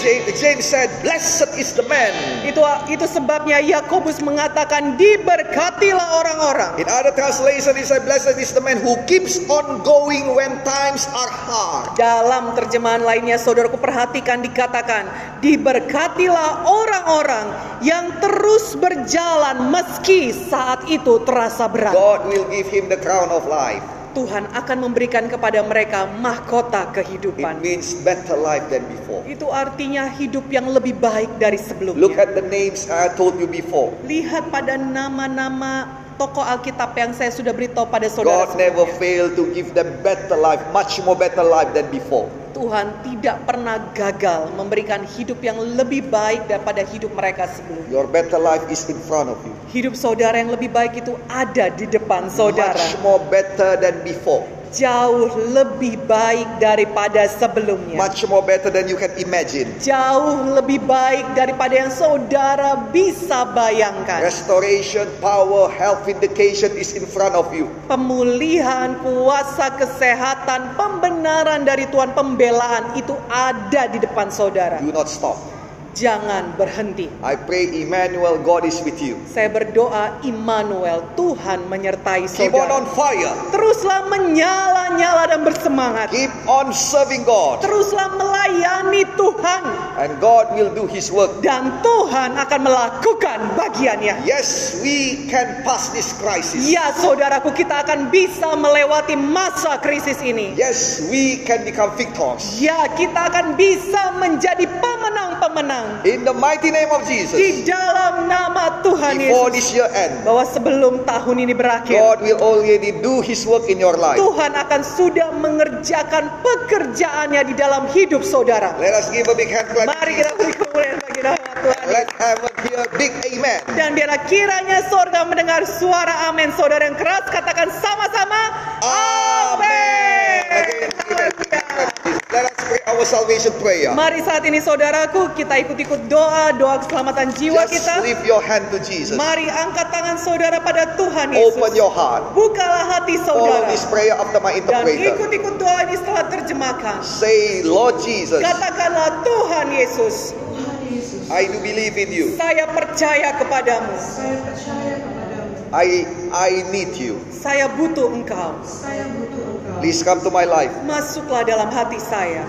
James James said, blessed is the man. Itu itu sebabnya Yakobus mengatakan diberkatilah orang-orang. In other translation, it said, blessed is the man who keeps on going when times are hard. Dalam terjemahan lainnya saudaraku perhatikan dikatakan diberkatilah orang-orang yang terus berjalan meski saat itu terasa berat. God will give him the crown of life. Tuhan akan memberikan kepada mereka mahkota It kehidupan. means better life than before. Itu artinya hidup yang lebih baik dari Look sebelumnya. at the names I told you before. Lihat pada nama-nama tokoh Alkitab yang saya sudah beritahu pada saudara. God never failed to give them better life, much more better life than before. Tuhan tidak pernah gagal memberikan hidup yang lebih baik daripada hidup mereka sebelumnya. Your better life is in front of you. Hidup saudara yang lebih baik itu ada di depan saudara. Much more better than before. Jauh lebih baik daripada sebelumnya. Much more better than you can imagine. Jauh lebih baik daripada yang saudara bisa bayangkan. Restoration, power, health vindication is in front of you. Pemulihan, kuasa kesehatan, pembenaran dari Tuhan, pembelaan itu ada di depan saudara. Do not stop. Jangan berhenti. I pray, Emmanuel, God is with you. Saya berdoa Immanuel, Tuhan menyertai Keep on on saudara. fire. Teruslah menyala-nyala dan bersemangat. Keep on serving God. Teruslah melayani Tuhan. And God will do His work. Dan Tuhan akan melakukan bagiannya. Yes, we can pass this crisis. Ya saudaraku kita akan bisa melewati masa krisis ini. Yes, we can become victors. Ya kita akan bisa menjadi pemenang-pemenang. In the mighty name of Di Jesus. dalam nama Tuhan Before Yesus. this year end, Bahwa sebelum tahun ini berakhir. God will already do His work in your life. Tuhan akan sudah mengerjakan pekerjaannya di dalam hidup saudara. Let us give a big hand clap. Mari kita beri kemuliaan bagi nama Tuhan. Let heaven hear a big amen. Dan biarlah kiranya sorga mendengar suara amin saudara yang keras katakan sama-sama amin. Again, amen. Our salvation prayer. Mari saat ini saudaraku kita ikut-ikut doa doa keselamatan jiwa Just kita. lift your hand to Jesus. Mari angkat tangan saudara pada Tuhan Yesus. Open your heart. Bukalah hati Follow saudara. this prayer after my Dan interpreter. ikut-ikut doa ini setelah terjemahkan. Say, Lord Jesus, Katakanlah Tuhan Yesus, I do believe in you. saya percaya kepadamu. Saya percaya kepadamu. I I need you. Saya butuh engkau. Saya butuh engkau. Please come to my life. Masuklah dalam hati saya.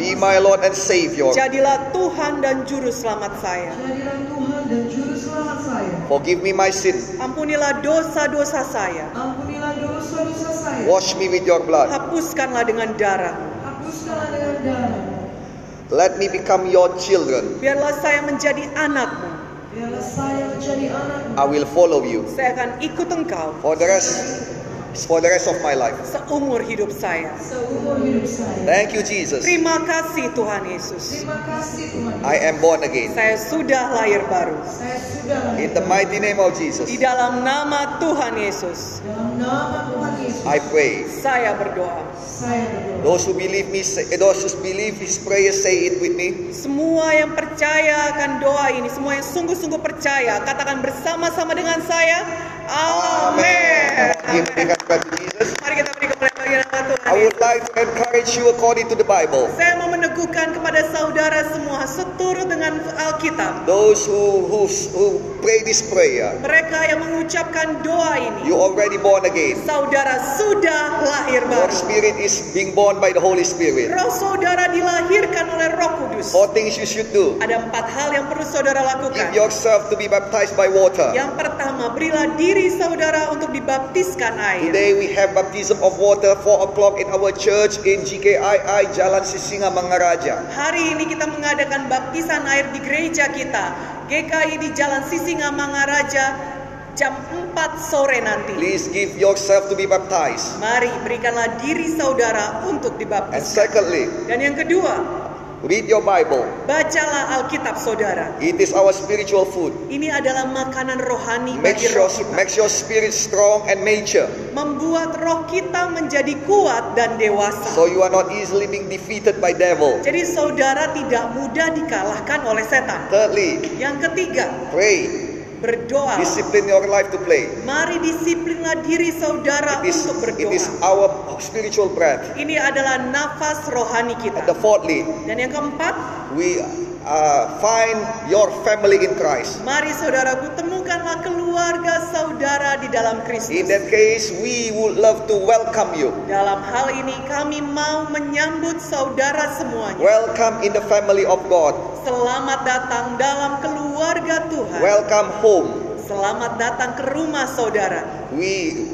Be my Lord and Savior. Jadilah Tuhan dan juru selamat saya. jadilah Tuhan dan juru selamat saya. Forgive me my sin. Ampunilah dosa-dosa saya. Ampunilah dosa-dosa saya. Wash me with your blood. Hapuskanlah dengan darah. Hapuskanlah dengan darah. Let me become your children. Biarlah saya menjadi anakmu. Biarlah saya menjadi anakmu. I will follow you Saya akan ikut engkau for the rest for the rest of my life. seumur hidup saya. Seumur hidup saya. Thank you Jesus. Terima kasih Tuhan Yesus. Terima kasih Tuhan. I am born again. Saya sudah lahir baru. Saya sudah lahir. In the mighty name of Jesus. Di dalam nama Tuhan Yesus, Dalam nama Tuhan Yesus. I pray. saya berdoa. Saya berdoa. Those who believe me, say, those who believe His prayer, say it with me. Semua yang percaya akan doa ini, semua yang sungguh-sungguh percaya, katakan bersama-sama dengan saya. Amin. Give a big hand clap to Jesus. I would like to encourage you according to the Bible. Saya mau meneguhkan kepada saudara semua seturut dengan Alkitab. Those who who who pray this prayer, Mereka yang mengucapkan doa ini, you already born again. saudara sudah lahir Your baru. spirit is being born by the Holy Spirit. Roh saudara dilahirkan oleh Roh Kudus. Four things you should do. Ada empat hal yang perlu saudara Give lakukan. yourself to be baptized by water. Yang pertama, berilah diri saudara untuk dibaptiskan air. Today we have baptism of water 4 o'clock in our church in GKII Jalan Sisinga Mangaraja. Hari ini kita mengadakan baptisan air di gereja kita. GKI di Jalan Sisinga Mangaraja jam 4 sore nanti. Please give yourself to be baptized. Mari berikanlah diri saudara untuk And dibaptis. secondly, Dan yang kedua, Read your Bible. Bacalah Alkitab saudara. It is our spiritual food. Ini adalah makanan rohani Makes bagi your, roh kita. makes your spirit strong and mature. Membuat roh kita menjadi kuat dan dewasa. So you are not easily being defeated by devil. Jadi saudara tidak mudah dikalahkan oleh setan. Thirdly, Yang ketiga, pray. Berdoa. Discipline your life to pray. Mari disiplinlah diri saudara It is, untuk it berdoa. is our spiritual breath. Ini adalah nafas rohani And kita. the fourthly, Dan yang keempat, we uh, find your family in Christ. mari saudaraku temukanlah keluarga saudara di dalam In Kristus. that case, we would love to welcome you. Dalam hal ini kami mau menyambut saudara semuanya. Welcome in the family of God. Selamat datang dalam keluarga Tuhan. Welcome home. Selamat datang ke rumah saudara. We,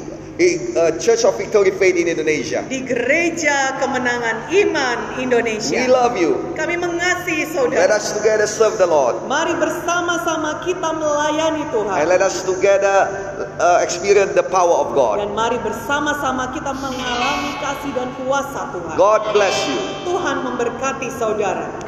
Church of Victory Faith in Indonesia. Di gereja kemenangan iman Indonesia. We love you. Kami mengasihi Let saudara. us together serve the Lord. Mari bersama-sama kita melayani And Tuhan. let us together uh, experience the power of God. Dan mari bersama-sama kita mengalami kasih dan kuasa Tuhan. God bless you. Tuhan memberkati saudara.